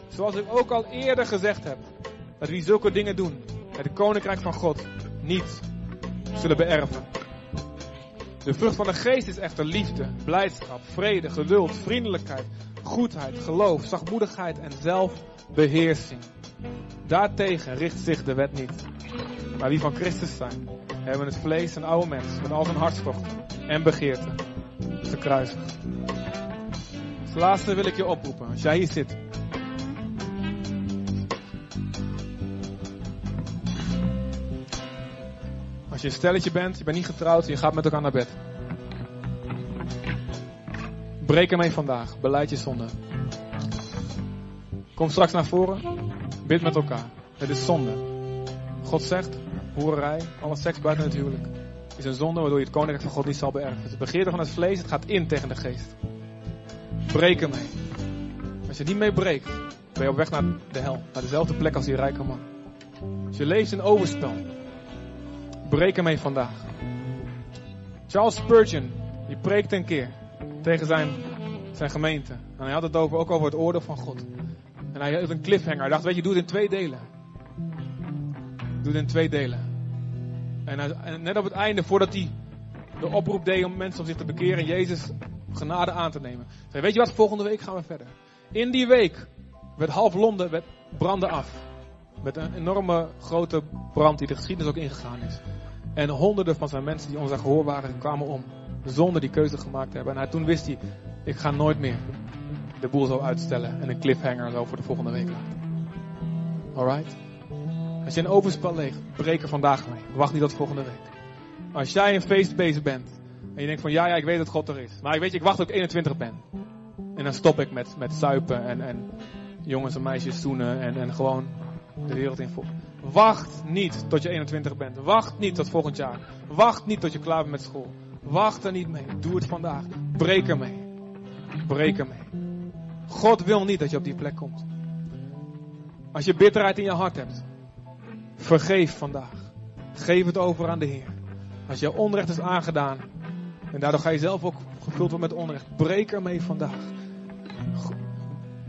Zoals ik ook al eerder gezegd heb, dat wie zulke dingen doen, het koninkrijk van God niet zullen beërven. De vrucht van de geest is echter liefde, blijdschap, vrede, geduld, vriendelijkheid, goedheid, geloof, zachtmoedigheid en zelfbeheersing. Daartegen richt zich de wet niet. Maar wie van Christus zijn, hebben het vlees en oude mens met al zijn hartstochten en begeerten te kruisen. Als laatste wil ik je oproepen, als jij hier zit. Als je een stelletje bent, je bent niet getrouwd je gaat met elkaar naar bed. Breek ermee vandaag. Beleid je zonde. Kom straks naar voren. Bid met elkaar. Het is zonde. God zegt, hoererij, alle seks buiten het huwelijk, is een zonde waardoor je het koninkrijk van God niet zal beërven. Het begeerte van het vlees, het gaat in tegen de geest. Breek ermee. Als je niet mee breekt, ben je op weg naar de hel. Naar dezelfde plek als die rijke man. Als je leeft in overspel, breek ermee vandaag. Charles Spurgeon, die preekte een keer tegen zijn, zijn gemeente. En hij had het over, ook over het oordeel van God. En hij had een cliffhanger. Hij dacht, weet je, doe het in twee delen. Doe het in twee delen. En, hij, en net op het einde, voordat hij de oproep deed om mensen om zich te bekeren, Jezus genade aan te nemen. Zei, weet je wat, volgende week gaan we verder. In die week werd half Londen brandde af. Met een enorme grote brand die de geschiedenis ook ingegaan is. En honderden van zijn mensen die ons gehoor waren, kwamen om. Zonder die keuze gemaakt te hebben. En hij, toen wist hij, ik ga nooit meer de boel zo uitstellen. En een cliffhanger zo voor de volgende week laten. Alright? Als je een overspel leegt, breek er vandaag mee. Wacht niet tot volgende week. Als jij een feest bent. En je denkt van ja, ja, ik weet dat God er is. Maar ik weet ik wacht tot ik 21 ben. En dan stop ik met, met suipen en, en jongens en meisjes zoenen en, en gewoon de wereld in vol. Wacht niet tot je 21 bent. Wacht niet tot volgend jaar. Wacht niet tot je klaar bent met school. Wacht er niet mee. Doe het vandaag. Breek er mee. Breek er mee. God wil niet dat je op die plek komt. Als je bitterheid in je hart hebt, vergeef vandaag. Geef het over aan de Heer. Als je onrecht is aangedaan, en daardoor ga je zelf ook gevuld worden met onrecht, breek er mee vandaag.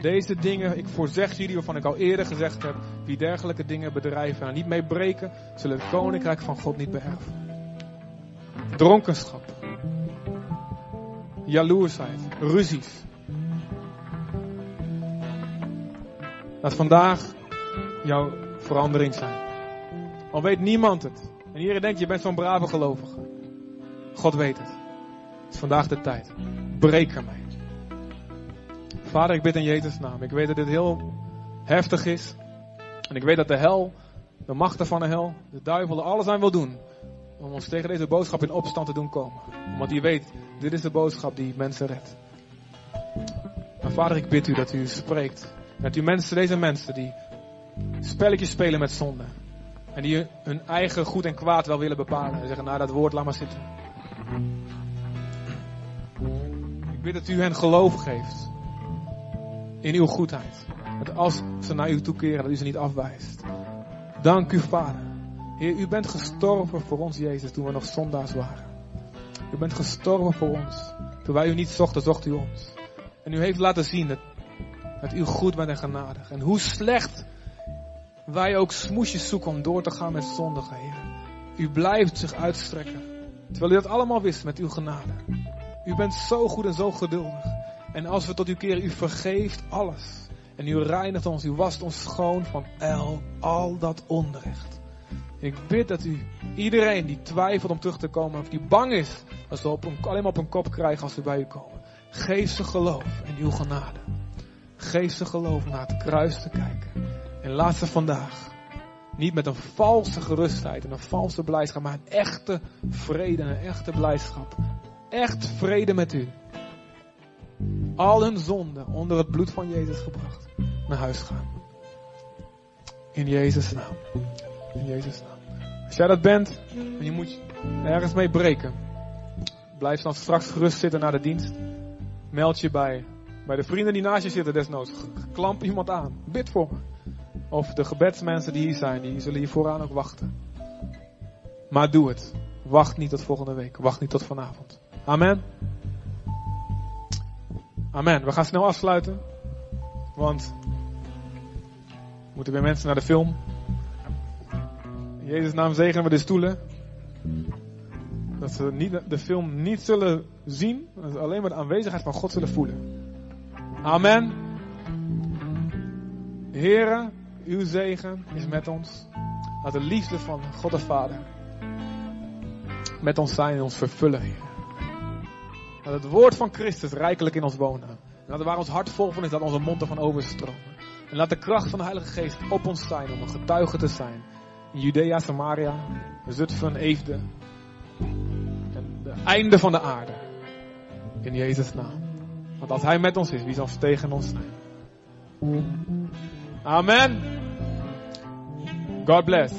Deze dingen, ik voorzeg jullie waarvan ik al eerder gezegd heb, wie dergelijke dingen bedrijven en niet mee breken, zullen het koninkrijk van God niet beërven. Dronkenschap, jaloersheid, ruzies. Laat vandaag jouw verandering zijn. Al weet niemand het. En iedereen denkt, je bent zo'n brave gelovige. God weet het. Het is vandaag de tijd. Breek ermee. Vader, ik bid in Jezus' naam. Ik weet dat dit heel heftig is. En ik weet dat de hel, de machten van de hel, de duivel er alles aan wil doen. Om ons tegen deze boodschap in opstand te doen komen. Omdat hij weet, dit is de boodschap die mensen redt. Maar vader, ik bid u dat u spreekt. Dat u mensen, deze mensen die spelletjes spelen met zonde. En die hun eigen goed en kwaad wel willen bepalen. En zeggen, nou dat woord laat maar zitten. Ik bid dat u hen geloof geeft in uw goedheid. Dat als ze naar u toekeren, dat u ze niet afwijst. Dank u, Vader. Heer, u bent gestorven voor ons, Jezus, toen we nog zondaars waren. U bent gestorven voor ons. Toen wij u niet zochten, zocht u ons. En u heeft laten zien dat, dat u goed bent en genadig. En hoe slecht wij ook smoesjes zoeken om door te gaan met zondigen, Heer. U blijft zich uitstrekken. Terwijl u dat allemaal wist met uw genade. U bent zo goed en zo geduldig. En als we tot u keren, u vergeeft alles. En u reinigt ons, u wast ons schoon van al, al dat onrecht. Ik bid dat u iedereen die twijfelt om terug te komen, of die bang is, als ze op een, alleen maar op een kop krijgen als ze bij u komen. Geef ze geloof in uw genade. Geef ze geloof naar het kruis te kijken. En laat ze vandaag niet met een valse gerustheid en een valse blijdschap, maar een echte vrede en een echte blijdschap. Echt vrede met u al hun zonden onder het bloed van Jezus gebracht naar huis gaan. In Jezus' naam. In Jezus' naam. Als jij dat bent en je moet ergens mee breken, blijf dan straks gerust zitten naar de dienst. Meld je bij, bij de vrienden die naast je zitten desnoods. Klamp iemand aan. Bid voor me. Of de gebedsmensen die hier zijn, die zullen hier vooraan ook wachten. Maar doe het. Wacht niet tot volgende week. Wacht niet tot vanavond. Amen. Amen. We gaan snel afsluiten. Want we moeten weer mensen naar de film. In Jezus' naam zegenen we de stoelen. Dat ze niet, de film niet zullen zien. Dat ze alleen maar de aanwezigheid van God zullen voelen. Amen. Heren, uw zegen is met ons. Laat de liefde van God de Vader met ons zijn en ons vervullen, Heer. Dat het woord van Christus rijkelijk in ons wonen. En dat waar ons hart vol van is, dat onze mond ervan overstromen. En laat de kracht van de Heilige Geest op ons zijn om een getuige te zijn. In Judea, Samaria, Zutphen, Eefde. En de einde van de aarde. In Jezus' naam. Want als Hij met ons is, wie zal tegen ons zijn? Amen. God bless.